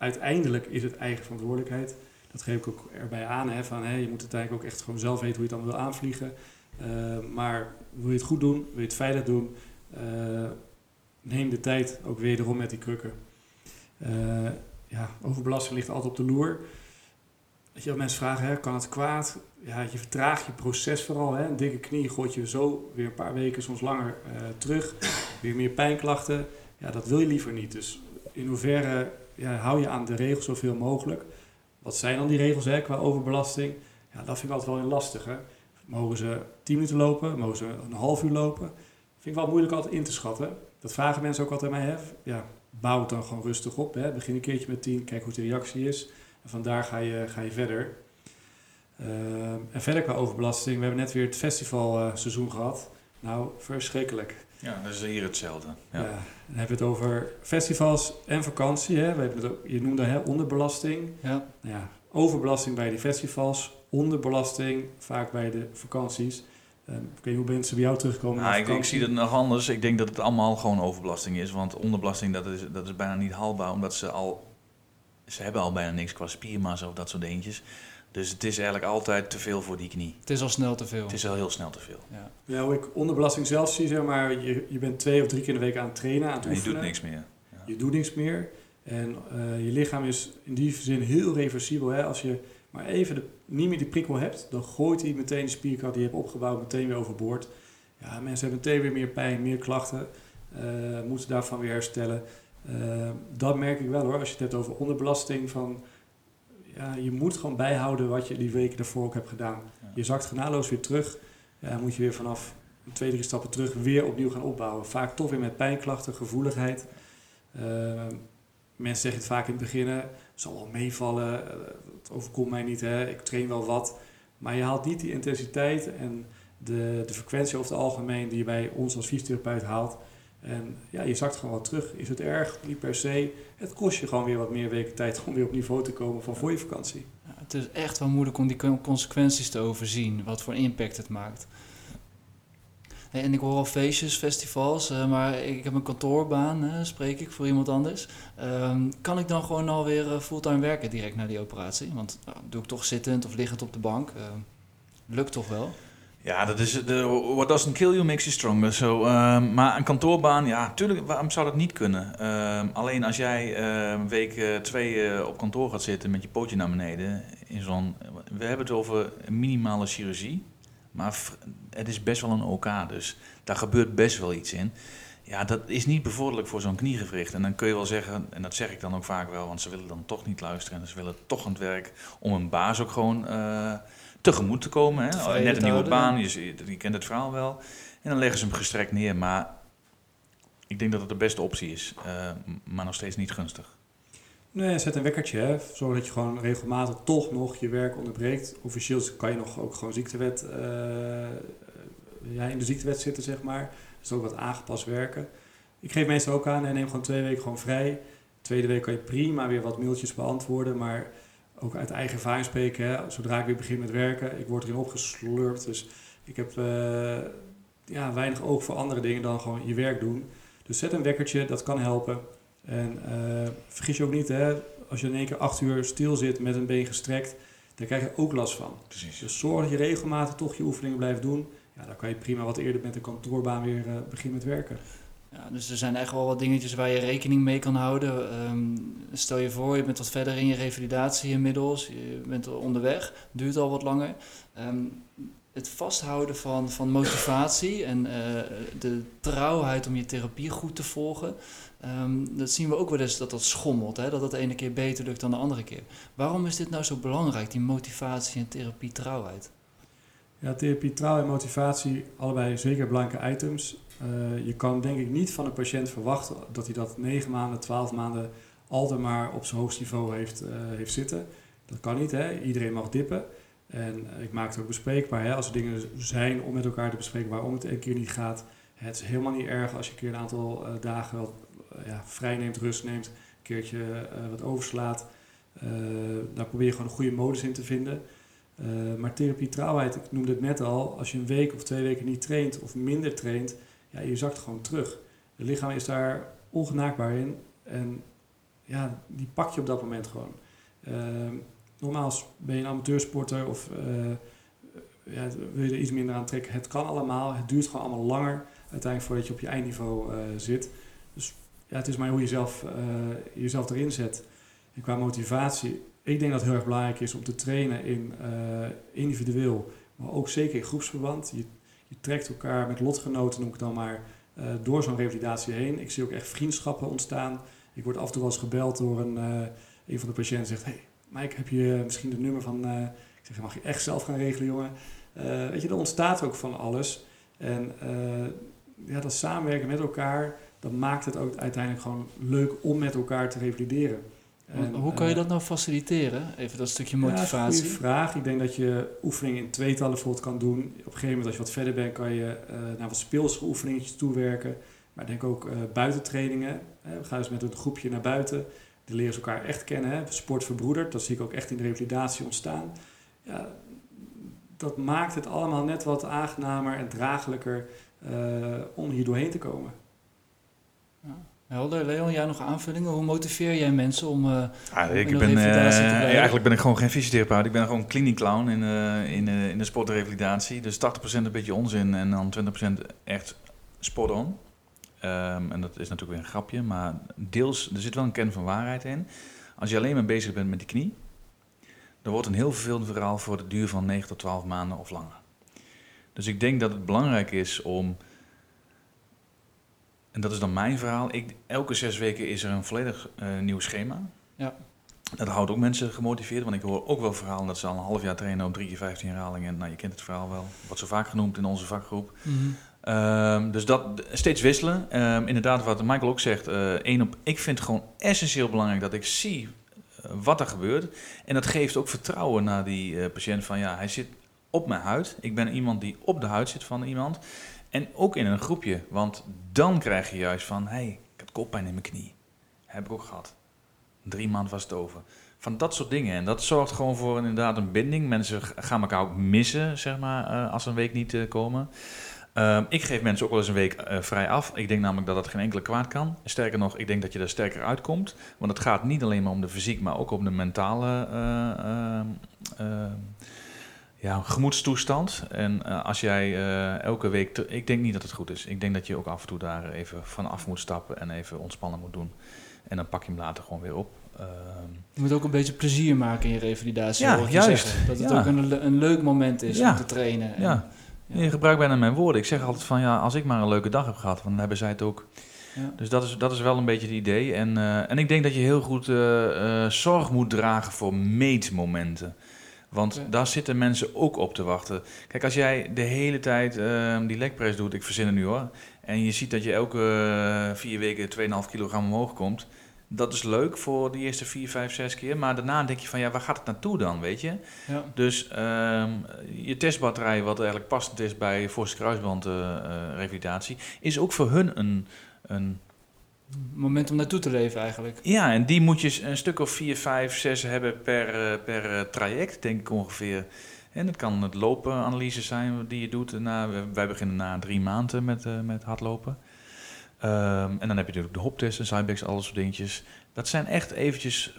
Uiteindelijk is het eigen verantwoordelijkheid. Dat geef ik ook erbij aan. Hè, van, hè, je moet uiteindelijk ook echt gewoon zelf weten hoe je het dan wil aanvliegen. Uh, maar wil je het goed doen, wil je het veilig doen, uh, neem de tijd ook wederom met die krukken. ja, overbelasting ligt altijd op de loer. Dat je, mensen vragen, hè, kan het kwaad? Ja, je vertraagt je proces vooral. Hè. Een dikke knie gooit je zo weer een paar weken, soms langer terug. Weer meer pijnklachten. Ja, dat wil je liever niet. Dus in hoeverre ja, hou je aan de regels zoveel mogelijk? Wat zijn dan die regels hè, qua overbelasting? Ja, dat vind ik altijd wel lastig. Hè. Mogen ze 10 minuten lopen? Mogen ze een half uur lopen? Vind ik wel moeilijk altijd in te schatten. Dat vragen mensen ook altijd mij. Hè. Ja, bouw het dan gewoon rustig op. Hè. Begin een keertje met 10, kijk hoe de reactie is. En vandaar ga je, ga je verder. Uh, en verder qua overbelasting, we hebben net weer het festivalseizoen gehad. Nou, verschrikkelijk. Ja, dat is hier hetzelfde. Ja. ja. dan hebben we het over festivals en vakantie. Hè. We hebben het ook, je noemde hè, onderbelasting. Ja. Ja, overbelasting bij de festivals, onderbelasting vaak bij de vakanties. Uh, ik weet niet hoe mensen bij jou terugkomen. Nou, ik, ik, zie het nog anders. Ik denk dat het allemaal gewoon overbelasting is. Want onderbelasting dat is, dat is bijna niet haalbaar, omdat ze al ze hebben al bijna niks qua spiermassa of dat soort dingetjes. Dus het is eigenlijk altijd te veel voor die knie. Het is al snel te veel. Het is al heel snel te veel. Ja, ja hoe ik onderbelasting zelf zie, zeg maar, je, je bent twee of drie keer in de week aan het trainen, aan het ja, Je doet niks meer. Ja. Je doet niks meer. En uh, je lichaam is in die zin heel reversibel. Hè? Als je maar even de, niet meer die prikkel hebt, dan gooit hij meteen de spierkracht die je hebt opgebouwd meteen weer overboord. Ja, mensen hebben meteen weer meer pijn, meer klachten, uh, moeten daarvan weer herstellen. Uh, dat merk ik wel hoor, als je het hebt over onderbelasting. Van, ja, je moet gewoon bijhouden wat je die weken daarvoor ook hebt gedaan. Je zakt genadeloos weer terug. Ja, moet je weer vanaf twee, drie stappen terug weer opnieuw gaan opbouwen. Vaak toch weer met pijnklachten, gevoeligheid. Uh, mensen zeggen het vaak in het begin, het zal wel meevallen, het overkomt mij niet, hè. ik train wel wat. Maar je haalt niet die intensiteit en de, de frequentie over het algemeen die je bij ons als fysiotherapeut haalt. En ja, je zakt gewoon wat terug. Is het erg? Niet per se. Het kost je gewoon weer wat meer weken tijd om weer op niveau te komen van voor je vakantie. Ja, het is echt wel moeilijk om die consequenties te overzien. Wat voor impact het maakt. en ik hoor al feestjes, festivals, uh, maar ik heb een kantoorbaan, spreek ik voor iemand anders. Um, kan ik dan gewoon alweer uh, fulltime werken direct na die operatie? Want nou, doe ik toch zittend of liggend op de bank? Ehm, lukt toch wel? Ja, dat is de what doesn't kill you makes you stronger. So, um, maar een kantoorbaan, ja, natuurlijk, waarom zou dat niet kunnen? Um, alleen als jij uh, week uh, twee uh, op kantoor gaat zitten met je pootje naar beneden, in zo'n, we hebben het over minimale chirurgie, maar het is best wel een OK, dus daar gebeurt best wel iets in. Ja, dat is niet bevorderlijk voor zo'n kniegewricht. En dan kun je wel zeggen, en dat zeg ik dan ook vaak wel, want ze willen dan toch niet luisteren en ze willen toch aan het werk om een baas ook gewoon tegemoet te komen. Hè? Net een nieuwe baan, je, je, kent het verhaal wel. En dan leggen ze hem gestrekt neer. Maar ik denk dat het de beste optie is, uh, maar nog steeds niet gunstig. Nee, zet een wekkertje. Hè. Zorg dat je gewoon regelmatig toch nog je werk onderbreekt. Officieel kan je nog ook gewoon ziektewet, uh, ja, in de ziektewet zitten, zeg maar. Dus ook wat aangepast werken. Ik geef meestal ook aan, en neem gewoon twee weken gewoon vrij. tweede week kan je prima weer wat mailtjes beantwoorden, maar ook uit eigen ervaring spreken. Hè, zodra ik weer begin met werken, ik word erin opgeslurpt. Dus ik heb uh, ja, weinig oog voor andere dingen dan gewoon je werk doen. Dus zet een wekkertje, dat kan helpen. En uh, vergis je ook niet, hè, als je in één keer acht uur stil zit met een been gestrekt, daar krijg je ook last van. Precies. Dus zorg dat je regelmatig toch je oefeningen blijft doen. Ja, dan kan je prima wat eerder met de kantoorbaan weer uh, beginnen met werken. Ja, dus er zijn echt wel wat dingetjes waar je rekening mee kan houden. Um, stel je voor, je bent wat verder in je revalidatie inmiddels, je bent onderweg, duurt al wat langer. Um, het vasthouden van, van motivatie en uh, de trouwheid om je therapie goed te volgen, um, dat zien we ook wel eens dat dat schommelt, hè? dat dat de ene keer beter lukt dan de andere keer. Waarom is dit nou zo belangrijk, die motivatie en therapie trouwheid? Ja, therapie, trouw en motivatie, allebei zeker belangrijke items. Eh, je kan denk ik niet van een patiënt verwachten dat hij dat 9 maanden, 12 maanden altijd maar op zijn hoogst niveau heeft, eh, heeft zitten. Dat kan niet, hè? iedereen mag dippen. En eh, ik maak het ook bespreekbaar. Hè? Als er dingen zijn om met elkaar te bespreken waarom het een keer niet gaat. Het is helemaal niet erg als je een keer een aantal dagen wat, ja, vrij neemt, rust neemt. Een keertje wat overslaat. daar probeer je gewoon een goede modus in te vinden. maar therapie trouwheid, ik noemde het net al. Als je een week of twee weken niet traint of minder traint ja, je zakt gewoon terug. Het lichaam is daar ongenaakbaar in. En ja, die pak je op dat moment gewoon. Uh, nogmaals, ben je een amateursporter of uh, ja, wil je er iets minder aan trekken? Het kan allemaal. Het duurt gewoon allemaal langer uiteindelijk voordat je op je eindniveau uh, zit. Dus ja, het is maar hoe je zelf, jezelf erin zet. En qua motivatie, ik denk dat het heel erg belangrijk is om te trainen in individueel, maar ook zeker in groepsverband. Je je trekt elkaar met lotgenoten, noem ik dan maar, uh, door zo'n revalidatie heen. Ik zie ook echt vriendschappen ontstaan. Ik word af en toe wel gebeld door een, uh, een van de patiënten zegt... Hey, Mike, heb je misschien het nummer van... Uh, ik zeg, mag je echt zelf gaan regelen, jongen? weet je, er ontstaat ook van alles. En ja, dat samenwerken met elkaar, dat maakt het ook uiteindelijk gewoon leuk om met elkaar te revalideren. En, hoe kan je eh, dat nou faciliteren? Even dat stukje motivatie. Ja, goede vraag. Ik denk dat je oefeningen in tweetallen bijvoorbeeld kan doen. Op een gegeven moment als je wat verder bent kan je uh, naar wat speelse oefeningetjes toewerken. Maar denk ook uh, buitentrainingen. we gaan dus met een groepje naar buiten. Die leren ze elkaar echt kennen. Hè. Sport verbroederd, dat zie ik ook echt in de revalidatie ontstaan. Ja, dat maakt het allemaal net wat aangenamer en draaglijker om hier doorheen te komen. Helder. Leon, jij nog aanvullingen? Hoe motiveer jij mensen om uh, ah, ik ben, uh, Eigenlijk ben ik gewoon geen fysiotherapeut. Ik ben gewoon clinic clown in, uh, in, in de sportrevalidatie. Dus 80% een beetje onzin en dan 20% echt spot on. Um, en dat is natuurlijk weer een grapje, maar deels, er zit wel een kern van waarheid in. Als je alleen maar bezig bent met die knie, dan wordt een heel vervelend verhaal voor de duur van 9 tot 12 maanden of langer. Dus ik denk dat het belangrijk is om en dat is dan mijn verhaal. Ik, elke zes weken is er een volledig uh, nieuw schema. Ja. Dat houdt ook mensen gemotiveerd, want ik hoor ook wel verhalen dat ze al een half jaar trainen op drie keer 15 herhalingen. Nou, je kent het verhaal wel, wat zo vaak genoemd in onze vakgroep. Mm dus dat steeds wisselen. Um, inderdaad, wat Michael ook zegt, uh, één op, ik vind het gewoon essentieel belangrijk dat ik zie uh, wat er gebeurt. En dat geeft ook vertrouwen naar die patiënt van ja, hij zit op mijn huid. Ik ben iemand die op de huid zit van iemand. En ook in een groepje, want dan krijg je juist van, hé, hey, ik heb koppijn in mijn knie. Heb ik ook gehad. Drie maanden was het over. Van dat soort dingen. En dat zorgt gewoon voor inderdaad een binding. Mensen gaan elkaar ook missen, zeg maar, uh, als ze een week niet uh, komen. Uh, ik geef mensen ook wel eens een week uh, vrij af. Ik denk namelijk dat dat geen enkele kwaad kan. Sterker nog, ik denk dat je er sterker uitkomt. Want het gaat niet alleen maar om de fysiek, maar ook om de mentale ja, gemoedstoestand. En uh, als jij uh, elke week. ik denk niet dat het goed is. Ik denk dat je ook af en toe daar even van af moet stappen en even ontspannen moet doen. En dan pak je hem later gewoon weer op. Uh, je moet ook een beetje plezier maken in je revalidatie. Ja, juist. Zeggen. Dat het ook een, een leuk moment is om te trainen. En, ja. Je gebruikt bijna mijn woorden. Ik zeg altijd van ja, als ik maar een leuke dag heb gehad, dan hebben zij het ook. Dus dat is, dat is wel een beetje het idee. En, uh, en ik denk dat je heel goed zorg moet dragen voor meetmomenten. Want daar zitten mensen ook op te wachten. Kijk, als jij de hele tijd uh, die lekpres doet, ik verzin het nu hoor, en je ziet dat je elke uh, vier weken 2,5 kilogram omhoog komt, dat is leuk voor de eerste 4, 5, 6 keer. Maar daarna denk je van, ja, waar gaat het naartoe dan, weet je? Ja. Dus uh, je testbatterij, wat eigenlijk passend is bij forse kruisbandrevalidatie, uh, is ook voor hun een, een moment om naartoe te leven eigenlijk. Ja, en die moet je een stuk of vier, vijf, zes hebben per, eh, per eh, traject, denk ik ongeveer. En het kan het lopenanalyse zijn die je doet. Na, wij beginnen na drie maanden met, uh, met hardlopen. Um, en dan heb je natuurlijk de hoptest en sidebacks, alles soort dingetjes. Dat zijn echt eventjes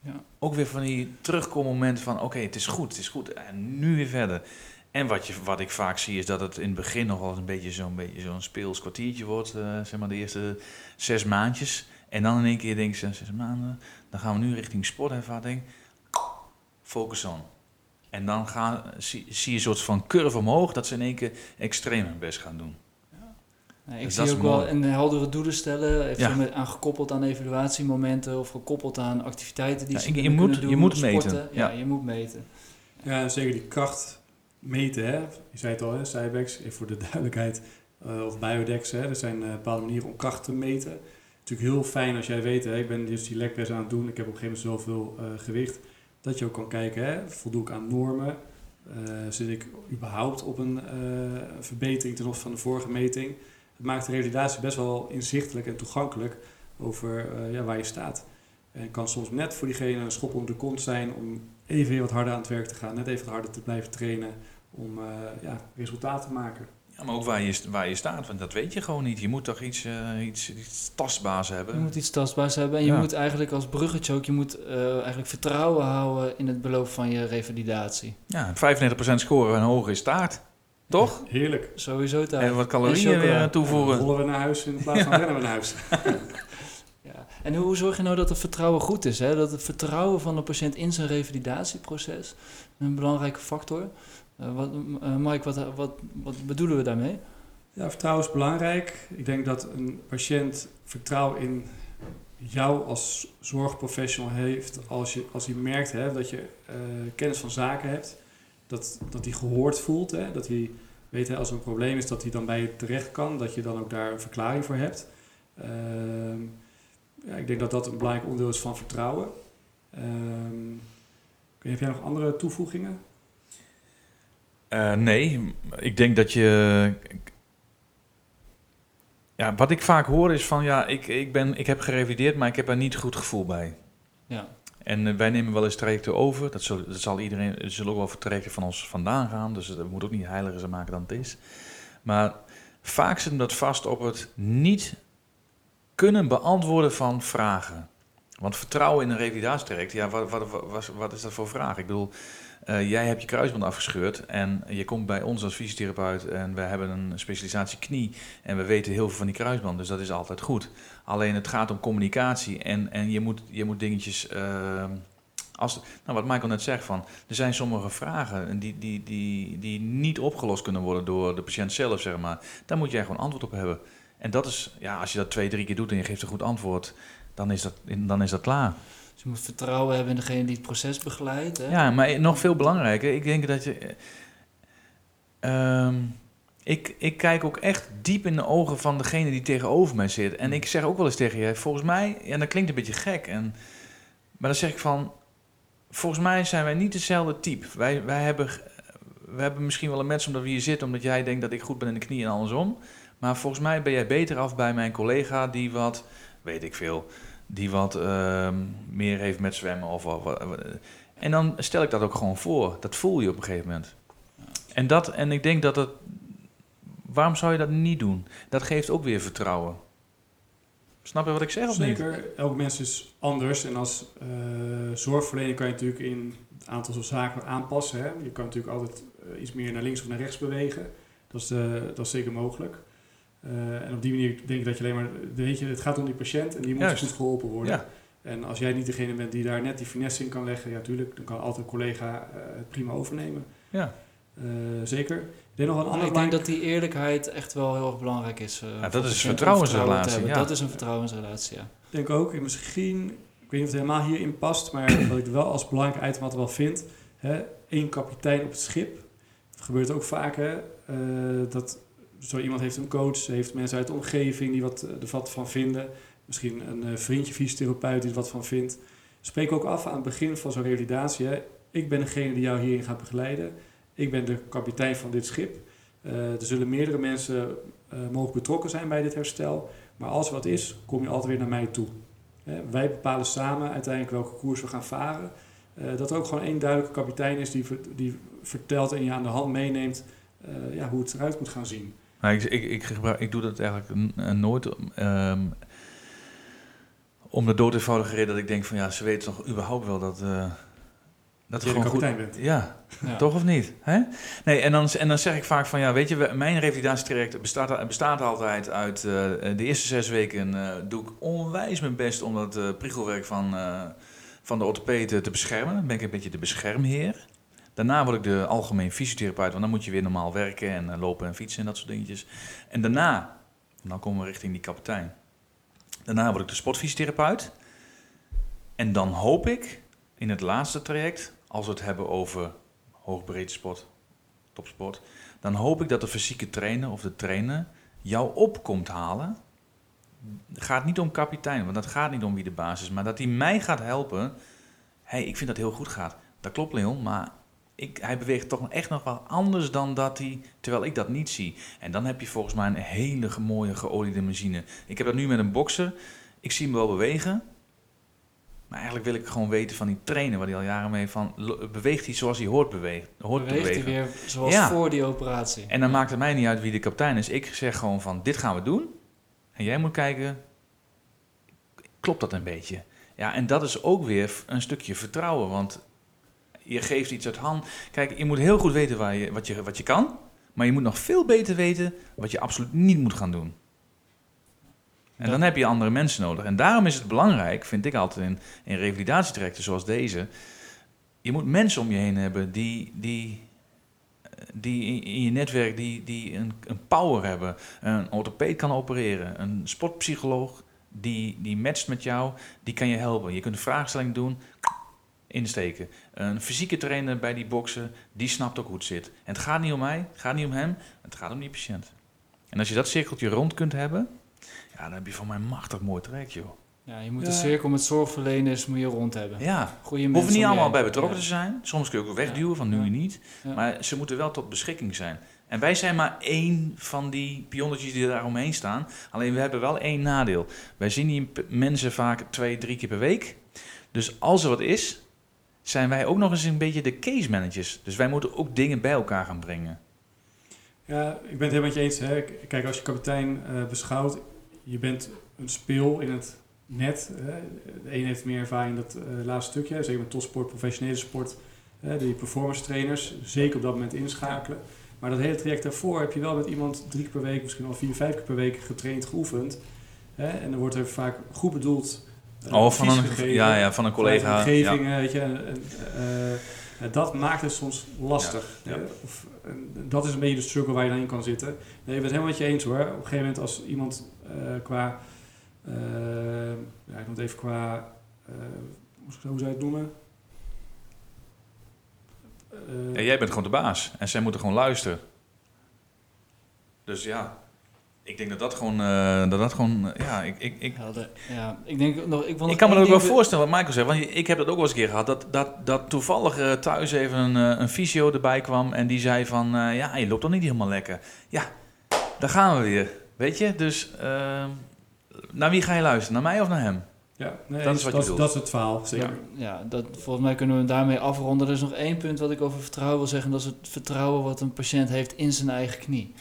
ja. ook weer van die terugkommomenten van... oké, het is goed, het is goed. En nu weer verder. En wat, je, wat ik vaak zie is dat het in het begin nog wel een beetje zo'n beetje zo'n speels kwartiertje wordt, uh, zeg maar de eerste zes maandjes. En dan in één keer denk je, zes maanden, dan gaan we nu richting sportervaring. Focus on. En dan gaan, zie, zie je een soort van curve omhoog, dat ze in één keer extreem hun best gaan doen. Nee, ik dus zie ook wel een heldere doelen stellen, even met, aan gekoppeld aan evaluatiemomenten of gekoppeld aan activiteiten die ja, ze je moet, doen, je moet meten. Ja. ja. je moet meten. Ja, zeker die kracht meten. Hè? Je zei het al, hè? Cybex, even voor de duidelijkheid. eh, of Biodex, hè? er zijn eh, bepaalde manieren om kracht te meten. Natuurlijk heel fijn als jij weet, hè? ik ben dus die lekpress aan het doen, ik heb op een gegeven moment zoveel eh, gewicht. Dat je ook kan kijken, hè? voldoe ik aan normen? Eh, zit ik überhaupt op een eh, verbetering ten opzichte van de vorige meting? Het maakt de revalidatie best wel inzichtelijk en toegankelijk over eh, ja, waar je staat. En kan soms net voor diegene een schop onder de kont zijn om even wat harder aan het werk te gaan, net even wat harder te blijven trainen om eh, ja, resultaat te maken. Ja, maar ook waar je, waar je staat, want dat weet je gewoon niet. Je moet toch iets, eh, iets, iets tastbaars hebben. Je moet iets tastbaars hebben en je Ja. moet eigenlijk als bruggetje ook, je moet eh, eigenlijk vertrouwen houden in het beloop van je revalidatie. Ja, 95% scoren en hoger is taart. Toch? Heerlijk. Sowieso daar. En wat calorieën weer Dan toevoegen. rollen we naar huis in plaats van rennen we naar huis. Ja. En hoe zorg je nou dat het vertrouwen goed is? Hè? Dat het vertrouwen van de patiënt in zijn revalidatieproces een belangrijke factor. Eh, wat, eh, Mike, wat, wat, wat bedoelen we daarmee? Ja, vertrouwen is belangrijk. Ik denk dat een patiënt vertrouwen in jou als zorgprofessional heeft als, je, als hij merkt hè, dat je eh, kennis van zaken hebt. Dat, dat hij gehoord voelt. Hè, dat hij weet hè, als er een probleem is dat hij dan bij je terecht kan. Dat je dan ook daar een verklaring voor hebt. Ehm, ja, ik denk dat dat een belangrijk onderdeel is van vertrouwen. Ehm, heb jij nog andere toevoegingen? Eh, nee, ik denk dat je. Ja, wat ik vaak hoor is van ja, ik, ik, ben, ik heb gerevideerd, maar ik heb er niet goed gevoel bij. Ja. En eh, wij nemen wel eens trajecten over. Dat, zal, dat zal iedereen, er zullen ook wel trajecten van ons vandaan gaan. Dus dat moet ook niet heiliger zijn maken dan het is. Maar vaak zit hem dat vast op het niet kunnen beantwoorden van vragen. Want vertrouwen in een revalidatietraject, ja, wat, wat, wat, wat is dat voor vraag? Ik bedoel, eh, jij hebt je kruisband afgescheurd en je komt bij ons als fysiotherapeut en we hebben een specialisatie knie en we weten heel veel van die kruisband, dus dat is altijd goed. Alleen het gaat om communicatie en, en je, moet, je moet dingetjes, eh, als, nou wat Michael net zegt van, er zijn sommige vragen die, die, die, die niet opgelost kunnen worden door de patiënt zelf, zeg maar. Daar moet jij gewoon antwoord op hebben. En dat is, ja, als je dat twee, drie keer doet en je geeft een goed antwoord, dan is dat, dan is dat klaar. Je moet vertrouwen hebben in degene die het proces begeleidt. Hè? Ja, maar nog veel belangrijker, ik denk dat je. eh, ehm, ik, ik kijk ook echt diep in de ogen van degene die tegenover mij zit. En ik zeg ook wel eens tegen je, volgens mij, en dat klinkt een beetje gek, en, maar dan zeg ik van, volgens mij zijn wij niet dezelfde type. Wij, wij hebben, we hebben misschien wel een match omdat we hier zitten, omdat jij denkt dat ik goed ben in de knie en andersom. Maar volgens mij ben jij beter af bij mijn collega die wat, weet ik veel, die wat ehm, meer heeft met zwemmen of wat- wat- En dan stel ik dat ook gewoon voor. Dat voel je op een gegeven moment. En, dat, en ik denk dat het. Waarom zou je dat niet doen? Dat geeft ook weer vertrouwen. Snap je wat ik zeg of niet? Zeker, elk mens is anders. En als eh, zorgverlener kan je natuurlijk in het aantal zaken aanpassen. Hè? Je kan natuurlijk altijd eh, iets meer naar links of naar rechts bewegen. Dat is, eh, dat is zeker mogelijk. Eh, en op die manier denk ik dat je alleen maar... Weet je, het gaat om die patiënt en die moet Juist. goed geholpen worden. Ja, En als jij niet degene bent die daar net die finesse in kan leggen... Ja, tuurlijk, dan kan altijd een collega eh, het prima overnemen. ja. Eh, zeker. Ik denk nog een ander ik denk dat die eerlijkheid echt wel heel erg belangrijk is. Ja, dat is om vertrouwensrelatie, vertrouwen ja. Dat is een vertrouwensrelatie, ja. Ik denk ook, en misschien, ik weet niet of het helemaal hierin past, maar wat ik wel als belangrijk item wat wel vind, hè, één kapitein op het schip. Het gebeurt ook vaak, hè, eh, dat zo iemand heeft een coach, heeft mensen uit de omgeving die wat, er wat van vinden. Misschien een eh, vriendje fysiotherapeut die er wat van vindt. Spreek ook af aan het begin van zo'n revalidatie. Hè. Ik ben degene die jou hierin gaat begeleiden. Ik ben de kapitein van dit schip. Eh, er zullen meerdere mensen eh mogelijk betrokken zijn bij dit herstel. Maar als er wat is, kom je altijd weer naar mij toe. Wij bepalen samen uiteindelijk welke koers we gaan varen. Eh, dat er ook gewoon één duidelijke kapitein is die, die vertelt en je aan de hand meeneemt eh, ja, hoe het eruit moet gaan zien. Nou, ik, ik, ik, gebruik, ik doe dat eigenlijk eh, nooit. ehm, om de dood eenvoudige reden dat ik denk van ja, ze weten toch überhaupt wel dat. eh dat je de gewoon goed. bent. Ja, Ja. toch of niet? Hè? Nee, en dan, en dan zeg ik vaak van ja, weet je, mijn revalidatietraject bestaat, bestaat altijd uit eh, de eerste zes weken eh, doe ik onwijs mijn best om dat eh, prikkelwerk van, eh, van de orthopeed eh, te beschermen. Dan ben ik een beetje de beschermheer. Daarna word ik de algemeen fysiotherapeut, want dan moet je weer normaal werken en eh, lopen en fietsen en dat soort dingetjes. En daarna, dan komen we richting die kapitein. Daarna word ik de sportfysiotherapeut. En dan hoop ik in het laatste traject, als we het hebben over hoogbreedte sport, topsport, dan hoop ik dat de fysieke trainer of de trainer jou op komt halen. Het gaat niet om kapitein, want dat gaat niet om wie de baas is, maar dat hij mij gaat helpen. hey, ik vind dat heel goed gaat. Dat klopt, Leon, maar ik, hij beweegt toch echt nog wel anders dan dat hij, terwijl ik dat niet zie. En dan heb je volgens mij een hele mooie geoliede machine. Ik heb dat nu met een bokser. Ik zie hem wel bewegen. Maar eigenlijk wil ik gewoon weten van die trainer waar hij al jaren mee van beweegt hij zoals hij hoort, beweegt, hoort te Beweegt hij bewegen. weer zoals Ja. voor die operatie. En dan maakt het mij niet uit wie de kapitein is. Ik zeg gewoon van dit gaan we doen. En jij moet kijken, klopt dat een beetje? Ja, en dat is ook weer een stukje vertrouwen. Want je geeft iets uit hand. Kijk, je moet heel goed weten waar je, wat, je, wat je kan. Maar je moet nog veel beter weten wat je absoluut niet moet gaan doen. En dan heb je andere mensen nodig. En daarom is het belangrijk, vind ik altijd in, in revalidatietrajecten zoals deze. Je moet mensen om je heen hebben die, die, die in- in je netwerk die, die een, een power hebben. Een orthopeed kan opereren. Een sportpsycholoog die, die matcht met jou, die kan je helpen. Je kunt een vraagstelling doen, insteken. Een fysieke trainer bij die boksen, die snapt ook hoe het zit. En het gaat niet om mij, het gaat niet om hem, het gaat om die patiënt. En als je dat cirkeltje rond kunt hebben, ja, dan heb je van mij een machtig mooi traject, joh. Ja, je moet Ja. de cirkel met zorgverleners moet je rond hebben. Ja, Goeie mensen hoeven niet allemaal bij betrokken Ja. te zijn. Soms kun je ook wegduwen van nu Ja. niet. Ja. Maar ze moeten wel tot beschikking zijn. En wij zijn maar één van die pionnetjes die daar omheen staan. Alleen we hebben wel één nadeel. Wij zien die mensen vaak twee, drie keer per week. Dus als er wat is, zijn wij ook nog eens een beetje de case managers. Dus wij moeten ook dingen bij elkaar gaan brengen. Ja, ik ben het helemaal met je eens. Hè. Kijk, als je kapitein eh, beschouwt, je bent een speel in het net. Hè. De een heeft meer ervaring in dat eh, laatste stukje, zeker met topsport, professionele sport. Hè, die performance trainers, zeker op dat moment inschakelen. Maar dat hele traject daarvoor heb je wel met iemand drie keer per week, misschien wel vier, vijf keer per week getraind, geoefend. Hè. En dan wordt er vaak goed bedoeld Oh, van een, gegeven. ja, ja, van een collega. omgeving, Ja. eh, weet je. En, en, eh, eh, dat maakt het soms lastig. Ja. Of, dat is een beetje de struggle waar je dan in kan zitten. Nee, ik ben het helemaal met je eens hoor. Op een gegeven moment als iemand eh, qua... eh, ja, ik het even qua... eh, hoe zou je het noemen? Eh, Ja, jij bent gewoon de baas. En zij moeten gewoon luisteren. Dus ja, ik denk dat dat gewoon... eh, dat dat gewoon eh, ja, ik, ik, ik, Helder. Ja, ik denk nog... Ik, nog Ik kan me dat ook wel voorstellen wat Michael zegt. Want ik heb dat ook wel eens een keer gehad. Dat, dat, dat toevallig eh, thuis even een, een fysio erbij kwam. En die zei van, eh, ja, je loopt toch niet helemaal lekker. Ja, daar gaan we weer. Weet je? Dus eh, naar wie ga je luisteren? Naar mij of naar hem? ja, nee, dat is wat je dat, bedoelt. dat is het verhaal, zeker. Ja, ja dat, volgens mij kunnen we daarmee afronden. Er is nog één punt wat ik over vertrouwen wil zeggen. Dat is het vertrouwen wat een patiënt heeft in zijn eigen knie.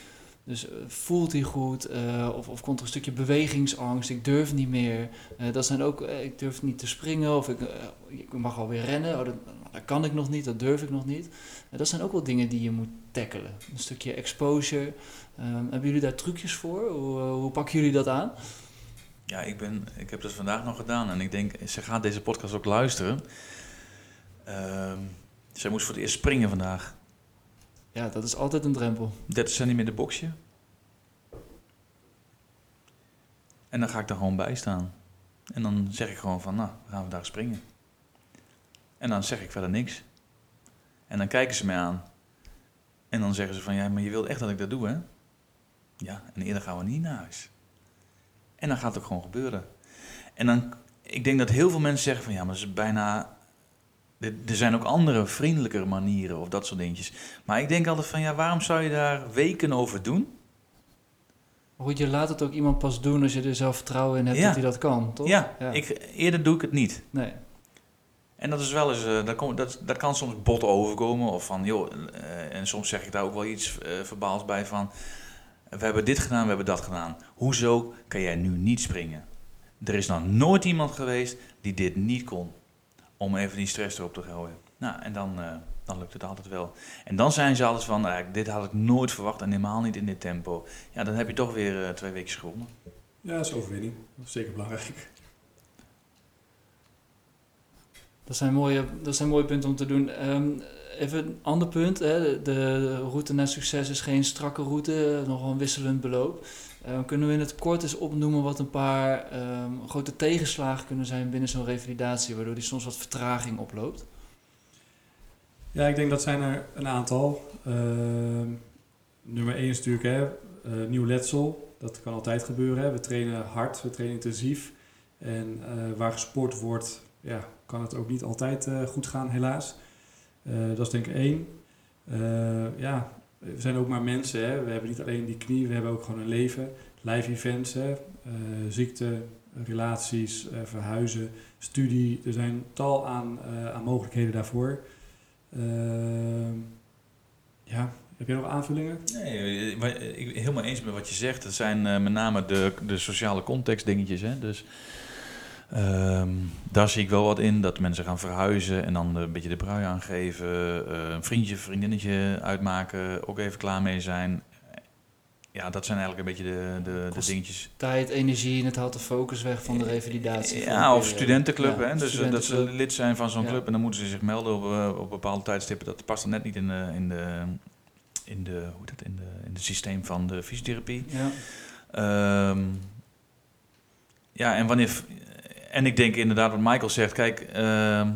Dus eh, voelt hij goed? eh, of, of komt er een stukje bewegingsangst? Ik durf niet meer. Eh, dat zijn ook, ik durf niet te springen. Of ik, ik mag alweer rennen. Oh, dat, dat kan ik nog niet, dat durf ik nog niet. Dat zijn ook wel dingen die je moet tackelen. Een stukje exposure. Hebben jullie daar trucjes voor? Hoe, hoe pakken jullie dat aan? Ja, ik, ben, ik heb dat vandaag nog gedaan. En ik denk, ze gaat deze podcast ook luisteren. Ehm zij moest voor het eerst springen vandaag. Ja, dat is altijd een drempel. 30 centimeter boxje. En dan ga ik er gewoon bij staan. En dan zeg ik gewoon van, nou, we gaan vandaag springen. En dan zeg ik verder niks. En dan kijken ze mij aan. En dan zeggen ze van, ja, maar je wilt echt dat ik dat doe, hè? Ja, en eerder gaan we niet naar huis. En dan gaat het ook gewoon gebeuren. En dan, ik denk dat heel veel mensen zeggen van, ja, maar dat is bijna... Er zijn ook andere, vriendelijkere manieren of dat soort dingetjes. Maar ik denk altijd van, ja, waarom zou je daar weken over doen? Goed, je laat het ook iemand pas doen als je er zelf vertrouwen in hebt Ja. dat hij dat kan, toch? Ja, Ik, eerder doe ik het niet. Nee. En dat is wel eens, eh, dat, kom- dat, dat kan soms bot overkomen. Of van, joh, eh, en soms zeg ik daar ook wel iets eh verbaals bij van... We hebben dit gedaan, we hebben dat gedaan. Hoezo kan jij nu niet springen? Er is nog nooit iemand geweest die dit niet kon. Om even die stress erop te gooien. Nou, en dan, eh, dan lukt het altijd wel. En dan zijn ze altijd van, eh, dit had ik nooit verwacht en helemaal niet in dit tempo. Ja, dan heb je toch weer eh, twee weken gewonnen. Ja, dat is overwinning. Dat is zeker belangrijk. Dat zijn mooie, dat zijn mooie punten om te doen. Ehm, even een ander punt. Hè. De, de route naar succes is geen strakke route, eh, nogal een wisselend beloop. Ehm, kunnen we in het kort eens opnoemen wat een paar ehm, grote tegenslagen kunnen zijn binnen zo'n revalidatie, waardoor die soms wat vertraging oploopt? Ja, ik denk dat zijn er een aantal. Ehm, nummer 1 is natuurlijk hè, eh, nieuw letsel. Dat kan altijd gebeuren. Hè. We trainen hard, we trainen intensief. En eh, waar gesport wordt, ja, kan het ook niet altijd eh, goed gaan, helaas. Dat is denk ik één. Ja, we zijn ook maar mensen. Hè. We hebben niet alleen die knie, we hebben ook gewoon een leven. Live events, hè. Eh, ziekte, relaties, eh, verhuizen, studie. Er zijn tal aan, eh, aan mogelijkheden daarvoor. Ehm, ja, heb je nog aanvullingen? Nee, ik ben helemaal eens met wat je zegt. Dat zijn met name de, de sociale context dingetjes. Hè? Dus ehm, daar zie ik wel wat in. Dat mensen gaan verhuizen en dan een beetje de brui aangeven. eh, een vriendje, vriendinnetje uitmaken. Ook even klaar mee zijn. Ja, dat zijn eigenlijk een beetje de, de, dingetjes. Tijd, energie en het haalt de focus weg van de revalidatie. van Ja, of studentenclub. Ja, hè? Dus eh, dat ze lid zijn van zo'n Ja. club en dan moeten ze zich melden op, eh, op bepaalde tijdstippen. Dat past dan net niet in de, in de, in de, hoe heet het, in de, in het systeem van de fysiotherapie. Ja. Ehm, ja, en wanneer. En ik denk inderdaad wat Michael zegt. Kijk, ehm,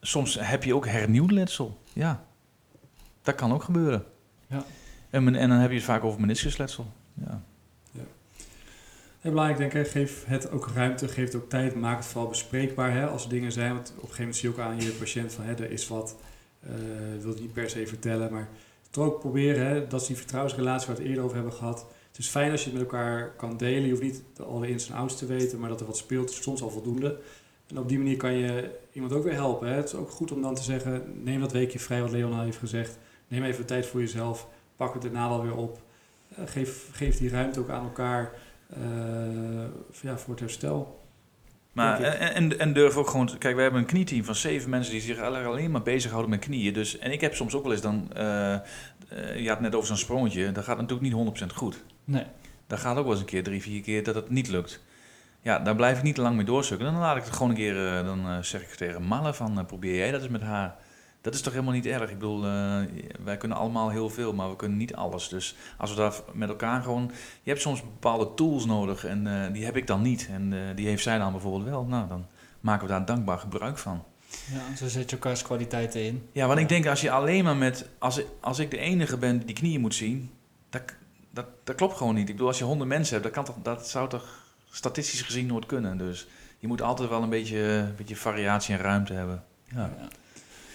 soms heb je ook hernieuwd letsel. Ja, dat kan ook gebeuren. Ja. En, men- en dan heb je het vaak over meniscusletsel. Ja. Heel belangrijk denk ik, geef het ook ruimte, geef het ook tijd, maak het vooral bespreekbaar hè, als er dingen zijn. Want op een gegeven moment zie je ook aan je patiënt van hè, er is wat, eh wil niet per se vertellen, maar toch ook proberen, hè, dat is die vertrouwensrelatie waar we het eerder over hebben gehad. Het is fijn als je het met elkaar kan delen, je hoeft niet alle ins en outs te weten, maar dat er wat speelt is soms al voldoende. En op die manier kan je iemand ook weer helpen. Hè. Het is ook goed om dan te zeggen, neem dat weekje vrij wat Leon al heeft gezegd. Neem even tijd voor jezelf, pak het daarna wel weer op. Eh, geef, geef die ruimte ook aan elkaar eh, ja, voor het herstel. Maar, ik. en, en, en durf ook gewoon... te- Kijk, we hebben een knieteam van zeven mensen die zich alleen maar bezighouden met knieën. Dus, en ik heb soms ook wel eens dan... eh, eh, je had het net over zo'n sprongetje. Dat gaat natuurlijk niet 100% goed. Nee. Dat gaat ook wel eens een keer, drie, vier keer, dat het niet lukt. Ja, daar blijf ik niet te lang mee doorsukken. Dan laat ik het gewoon een keer... eh, dan eh, zeg ik tegen Malle van... eh, probeer jij dat eens met haar. Dat is toch helemaal niet erg? Ik bedoel, wij kunnen allemaal heel veel, maar we kunnen niet alles. Dus als we daar met elkaar gewoon... Je hebt soms bepaalde tools nodig en die heb ik dan niet. En die heeft zij dan bijvoorbeeld wel. Nou, dan maken we daar dankbaar gebruik van. Ja, zo zet je elkaars kwaliteiten in. Ja, want ik denk als je alleen maar met... Als ik, als ik de enige ben die die knieën moet zien... Dat, dat, dat klopt gewoon niet. Ik bedoel, als je honderd mensen hebt... Dat, kan toch, dat zou toch statistisch gezien nooit kunnen. Dus je moet altijd wel een beetje, een beetje variatie en ruimte hebben. Ja.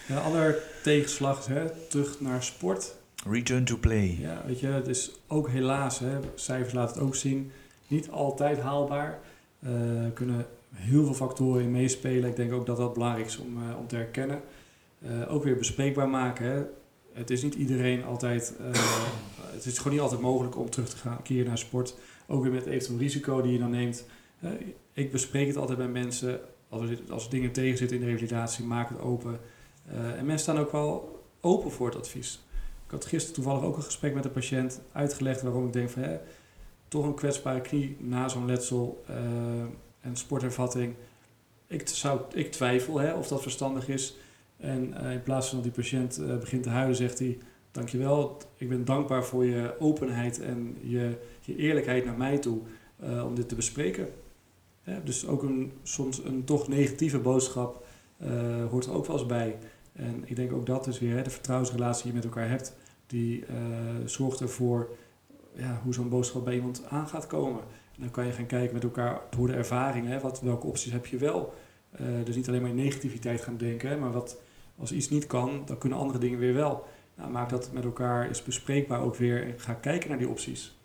Ja. Ander tegenslag hè, terug naar sport. Return to play. Ja, weet je, het is ook helaas, hè, cijfers laten het ook zien, niet altijd haalbaar. Er kunnen heel veel factoren in meespelen. Ik denk ook dat dat belangrijk is om, eh, om te herkennen. Eh, ook weer bespreekbaar maken. Hè. Het is niet iedereen altijd, eh, het is gewoon niet altijd mogelijk om terug te gaan keren naar sport. Ook weer met eventueel risico die je dan neemt. Eh, ik bespreek het altijd bij mensen. Als er, als dingen tegen zitten in de revalidatie, maak het open. Eh, en mensen staan ook wel open voor het advies. Ik had gisteren toevallig ook een gesprek met een patiënt uitgelegd waarom ik denk van hè, toch een kwetsbare knie na zo'n letsel en sportervatting. Ik, zou, ik twijfel hè, of dat verstandig is. En eh, in plaats van dat die patiënt eh, begint te huilen, zegt hij: Dankjewel, ik ben dankbaar voor je openheid en je, je eerlijkheid naar mij toe eh, om dit te bespreken. Dus ook een, soms een toch negatieve boodschap hoort er ook wel eens bij. En ik denk ook dat is weer hè, de vertrouwensrelatie die je met elkaar hebt, die zorgt ervoor ja, hoe zo'n boodschap bij iemand aan gaat komen. En dan kan je gaan kijken met elkaar door de ervaring, hè, wat, welke opties heb je wel. Dus niet alleen maar in negativiteit gaan denken, hè, maar wat, als iets niet kan, dan kunnen andere dingen weer wel. Nou, maak dat met elkaar eens bespreekbaar ook weer en ga kijken naar die opties.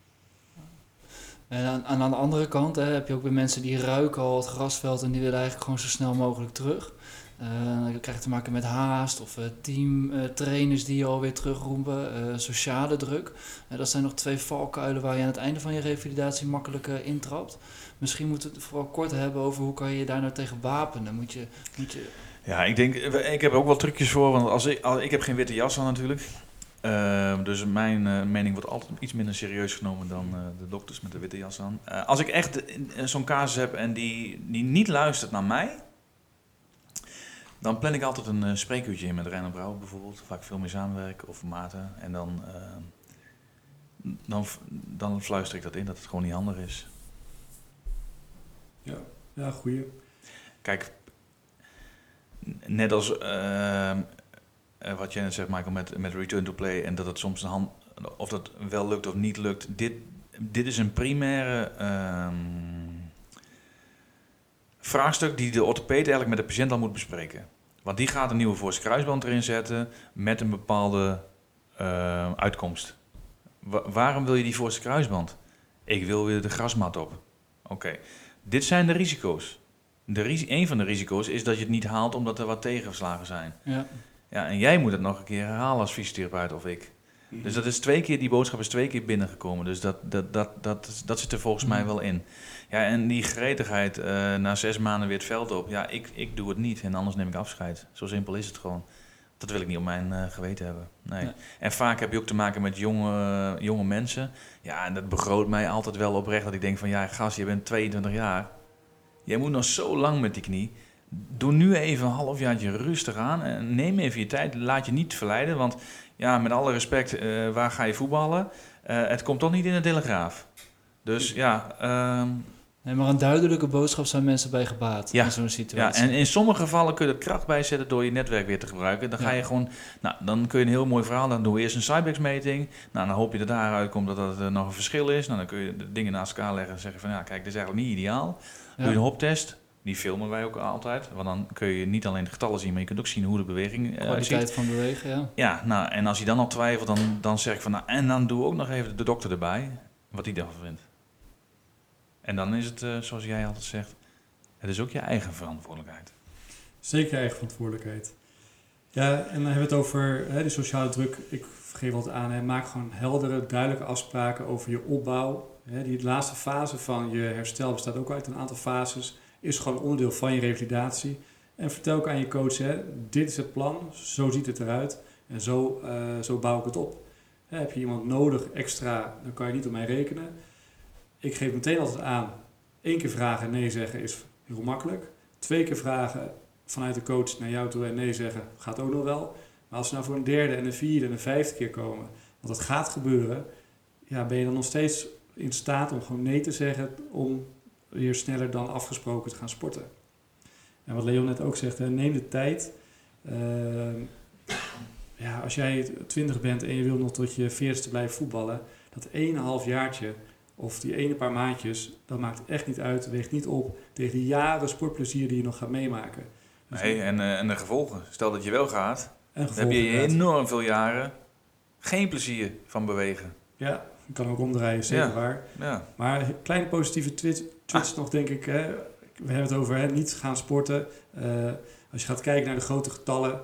En aan, aan de andere kant hè, heb je ook weer mensen die ruiken al het grasveld en die willen eigenlijk gewoon zo snel mogelijk terug. Eh, dan krijg je te maken met haast of eh, teamtrainers die je alweer terugroepen, eh, sociale druk. Eh, dat zijn nog twee valkuilen waar je aan het einde van je revalidatie makkelijk eh, intrapt. Misschien moeten we het vooral kort hebben over hoe kan je je daar nou tegen wapenen. Moet je, moet je, Ja, ik denk, ik heb er ook wel trucjes voor, want als ik, als, ik heb geen witte jas aan natuurlijk. Ehm, dus mijn eh, mening wordt altijd iets minder serieus genomen dan eh, de dokters met de witte jas aan. Eh, als ik echt eh, zo'n casus heb en die, die niet luistert naar mij, dan plan ik altijd een spreekuurtje in met Reiner Brouwer bijvoorbeeld, waar ik veel mee samenwerk, of Maarten. En dan, ehm, dan, dan fluister ik dat in, dat het gewoon niet handig is. Ja, ja goeie. Kijk, net als ehm, eh, wat jij net zegt, Michael, met, met return to play en dat het soms een hand, of dat wel lukt of niet lukt. Dit, dit is een primaire ehm, vraagstuk die de orthopeed eigenlijk met de patiënt al moet bespreken. Want die gaat een nieuwe voorste kruisband erin zetten met een bepaalde eh, uitkomst. Wa- waarom wil je die voorste kruisband? Ik wil weer de grasmat op. Oké, dit zijn de risico's. De een van de risico's is dat je het niet haalt omdat er wat tegenslagen zijn. Ja. Ja, en jij moet het nog een keer herhalen als fysiotherapeut of ik. Dus dat is twee keer, die boodschap is twee keer binnengekomen. Dus dat, dat, dat, dat, dat zit er volgens mij wel in. Ja, en die gretigheid, eh, na zes maanden weer het veld op. Ja, ik, ik doe het niet en anders neem ik afscheid. Zo simpel is het gewoon. Dat wil ik niet op mijn eh, geweten hebben. Nee. Nee. En vaak heb je ook te maken met jonge, jonge mensen. Ja, en dat begroot mij altijd wel oprecht. Dat ik denk van, ja gast, je bent 22 jaar. Jij moet nog zo lang met die knie. Doe nu even een halfjaartje rustig aan. En neem even je tijd. Laat je niet verleiden. Want ja, met alle respect, eh, waar ga je voetballen? Eh, het komt toch niet in de Telegraaf. Dus ja, ehm, Nee, maar een duidelijke boodschap zijn mensen bij gebaat Ja. in zo'n ja, situatie. en in sommige gevallen kun je er kracht bij zetten door je netwerk weer te gebruiken. Dan ga Ja. je gewoon, nou, dan kun je een heel mooi verhaal. Dan doe je eerst een Cybex-meting. Nou, dan hoop je dat daaruit komt dat er eh, nog een verschil is. Nou, dan kun je de dingen naast elkaar leggen en zeggen van, ja, kijk, dit is eigenlijk niet ideaal. Ja. Doe je een hoptest. Die filmen wij ook altijd. Want dan kun je niet alleen de getallen zien, maar je kunt ook zien hoe de beweging eh, uitziet. Kwaliteit van bewegen, ja. Ja, nou, en als hij dan al twijfelt, dan, dan zeg ik van, nou, en dan doe ook nog even de dokter erbij, wat hij daarvan vindt. En dan is het, eh, zoals jij altijd zegt, het is ook je eigen verantwoordelijkheid. Zeker eigen verantwoordelijkheid. Ja, en dan hebben we het over hè, de sociale druk. Ik geef altijd aan, hè, maak gewoon heldere, duidelijke afspraken over je opbouw. Die laatste fase van je herstel bestaat ook uit een aantal fases. Is gewoon onderdeel van je revalidatie. En vertel ook aan je coach, hè, dit is het plan, zo ziet het eruit. En zo, eh, zo bouw ik het op. Hè, heb je iemand nodig extra, dan kan je niet op mij rekenen. Ik geef meteen altijd aan, één keer vragen en nee zeggen is heel makkelijk. Twee keer vragen vanuit de coach naar jou toe en nee zeggen, gaat ook nog wel. Maar als ze nou voor een derde en een vierde en een vijfde keer komen, want dat gaat gebeuren, ja, ben je dan nog steeds in staat om gewoon nee te zeggen om weer sneller dan afgesproken te gaan sporten. En wat Leon net ook zegt, hè, neem de tijd. Ehm, ja, als jij 20 bent en je wil nog tot je 40ste blijven voetballen, dat 1,5 jaartje of die ene paar maandjes, dat maakt echt niet uit, weegt niet op tegen die jaren sportplezier die je nog gaat meemaken. Dus- Nee, en, eh, en de gevolgen. Stel dat je wel gaat, dan heb je enorm veel jaren geen plezier van bewegen. Ja, kan ook omdraaien, zeker Ja. waar. Ja, Maar een kleine positieve twist, twist nog, denk ik. Hè. We hebben het over hè, niet gaan sporten. Eh, als je gaat kijken naar de grote getallen.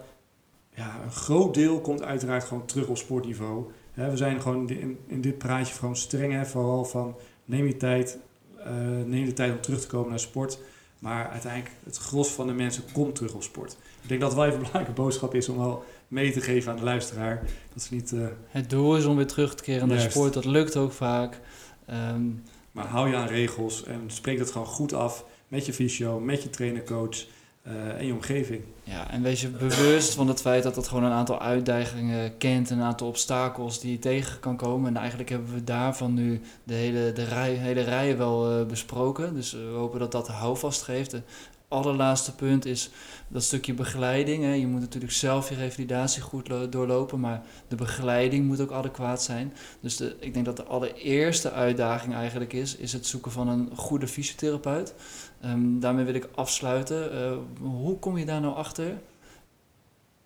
Ja, een groot deel komt uiteraard gewoon terug op sportniveau. Hè, we zijn gewoon in, in dit praatje gewoon streng. Hè, vooral van neem je tijd. eh, neem de tijd om terug te komen naar sport. Maar uiteindelijk, het gros van de mensen komt terug op sport. Ik denk dat het wel even een belangrijke boodschap is om wel mee te geven aan de luisteraar. Dat ze niet... eh, Het doel is om weer terug te keren naar sport. Dat lukt ook vaak. Ehm, Maar hou je aan regels en spreek dat gewoon goed af met je fysio, met je trainercoach eh en je omgeving. ja, en wees je bewust van het feit dat het gewoon een aantal uitdagingen kent. Een aantal obstakels die je tegen kan komen. En eigenlijk hebben we daarvan nu de hele, de rij, hele rijen wel eh, besproken. Dus we hopen dat dat houvast geeft. Allerlaatste punt is dat stukje begeleiding. Hè. Je moet natuurlijk zelf je revalidatie goed lo- doorlopen. Maar de begeleiding moet ook adequaat zijn. Dus de, ik denk dat de allereerste uitdaging eigenlijk is, is het zoeken van een goede fysiotherapeut. Ehm, daarmee wil ik afsluiten. Eh, hoe kom je daar nou achter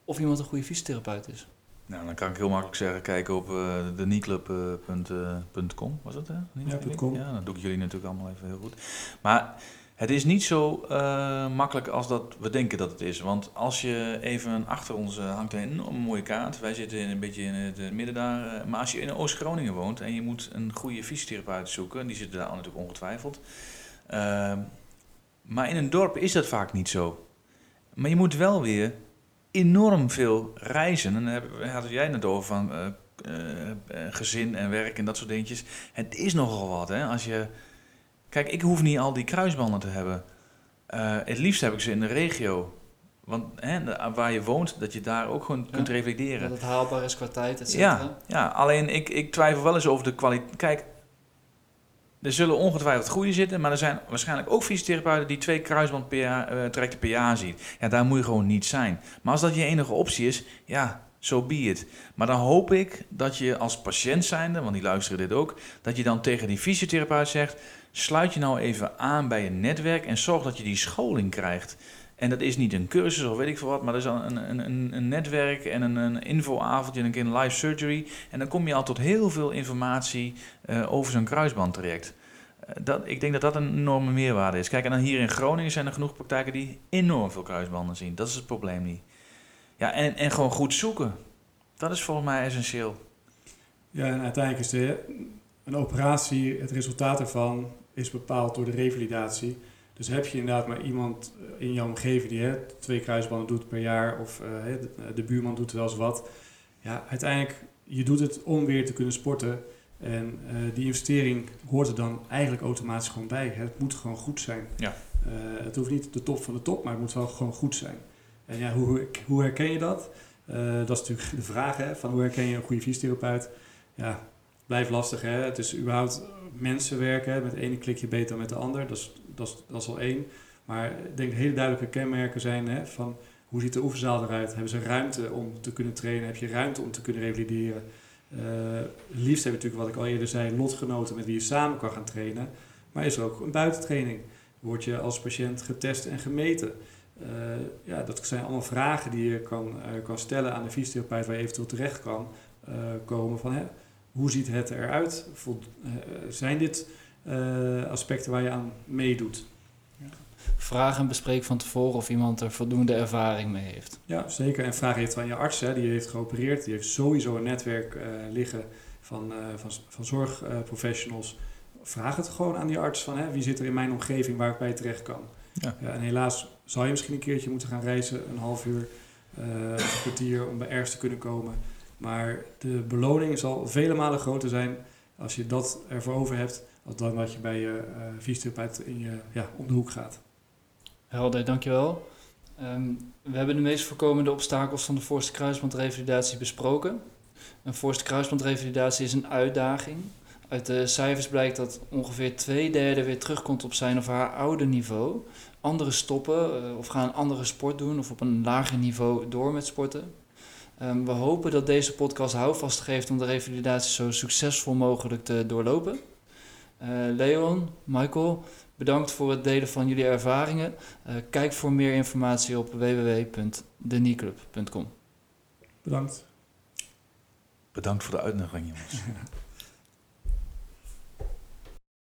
of iemand een goede fysiotherapeut is? nou, dan kan ik heel makkelijk zeggen, kijk op uh, de knieclub.com, was dat hè? Ja, .com. Ja, dat doe ik jullie natuurlijk allemaal even heel goed. Maar het is niet zo uh, makkelijk als dat we denken dat het is. Want als je even achter ons uh, hangt een, een mooie kaart. Wij zitten in een beetje in het uh, midden daar. Maar als je in Oost-Groningen woont en je moet een goede fysiotherapeut zoeken. Die zitten daar natuurlijk ongetwijfeld. Uh, maar in een dorp is dat vaak niet zo. Maar je moet wel weer enorm veel reizen. En dan had jij net over van gezin en werk en dat soort dingetjes. Het is nogal wat, hè. Als je... Kijk, ik hoef niet al die kruisbanden te hebben. Uh, het liefst heb ik ze in de regio. Want hè, waar je woont, dat je daar ook gewoon ja, kunt revalideren. Dat het haalbaar is qua tijd, et cetera. Ja, ja, alleen ik, ik twijfel wel eens over de kwaliteit. Kijk, er zullen ongetwijfeld groeien zitten, maar er zijn waarschijnlijk ook fysiotherapeuten die twee kruisband per jaar, uh, trajecten per jaar zien. Ja, daar moet je gewoon niet zijn. Maar als dat je enige optie is, ja, zo so be it. Maar dan hoop ik dat je als patiënt zijnde, want die luisteren dit ook, dat je dan tegen die fysiotherapeut zegt, sluit je nou even aan bij een netwerk en zorg dat je die scholing krijgt. En dat is niet een cursus of weet ik veel wat, maar dat is een, een, een, een netwerk en een, een infoavondje en een keer een live surgery. En dan kom je al tot heel veel informatie uh, over zo'n kruisbandtraject. Uh, dat, ik denk dat dat een enorme meerwaarde is. Kijk, en dan hier in Groningen zijn er genoeg praktijken die enorm veel kruisbanden zien. Dat is het probleem niet. Ja, en, en gewoon goed zoeken. Dat is volgens mij essentieel. Ja, en uiteindelijk is de, een operatie, het resultaat ervan is bepaald door de revalidatie. Dus heb je inderdaad maar iemand eh, in jouw omgeving die hè, twee kruisbanden doet per jaar of uh, de, de, buurman doet wel eens wat. Ja, uiteindelijk, je doet het om weer te kunnen sporten. En uh, die investering hoort er dan eigenlijk automatisch gewoon bij. Het moet gewoon goed zijn. Ja. Uh, het hoeft niet de top van de top, maar het moet wel gewoon goed zijn. En ja, hoe, hoe herken je dat? dat is natuurlijk de vraag, hè, van hoe herken je een goede fysiotherapeut? Ja, blijft lastig. Hè? Het is überhaupt mensen werken. Met de ene klik je beter dan met de ander. Dat is, dat is, al één. Maar ik denk hele duidelijke kenmerken zijn hè, van hoe ziet de oefenzaal eruit? Hebben ze ruimte om te kunnen trainen? Heb je ruimte om te kunnen revalideren? Uh, liefst hebben natuurlijk, wat ik al eerder zei, lotgenoten met wie je samen kan gaan trainen. Maar is er ook een buitentraining? Word je als patiënt getest en gemeten? Uh, ja, dat zijn allemaal vragen die je kan, uh, kan stellen aan de fysiotherapeut waar je eventueel terecht kan komen. Van, hè, hoe ziet het eruit? zijn dit aspecten waar je aan meedoet? vraag en bespreek van tevoren of iemand er voldoende ervaring mee heeft. Ja, zeker. En vraag het aan je arts, hè, die heeft geopereerd. Die heeft sowieso een netwerk uh, liggen van, uh, van, van zorgprofessionals. vraag het gewoon aan die arts van hè, wie zit er in mijn omgeving waar ik bij terecht kan. Ja. ja en helaas zal je misschien een keertje moeten gaan reizen, een half uur, een kwartier om bij ergens te kunnen komen. Maar de beloning zal vele malen groter zijn als je dat ervoor over hebt, dan dat je bij je uh, fysiotherapeut in je, ja, om de hoek gaat. Helder, dankjewel. Um, we hebben de meest voorkomende obstakels van de voorste kruisbandrevalidatie besproken. Een voorste kruisbandrevalidatie is een uitdaging. Uit de cijfers blijkt dat ongeveer twee derde weer terugkomt op zijn of haar oude niveau. Anderen stoppen uh, of gaan een andere sport doen of op een lager niveau door met sporten. Um, we hopen dat deze podcast houvast geeft om de revalidatie zo succesvol mogelijk te doorlopen. Uh, Leon, Michael, Bedankt voor het delen van jullie ervaringen. Uh, kijk voor meer informatie op www.denieclub.com. Bedankt. Bedankt voor de uitnodiging, jongens.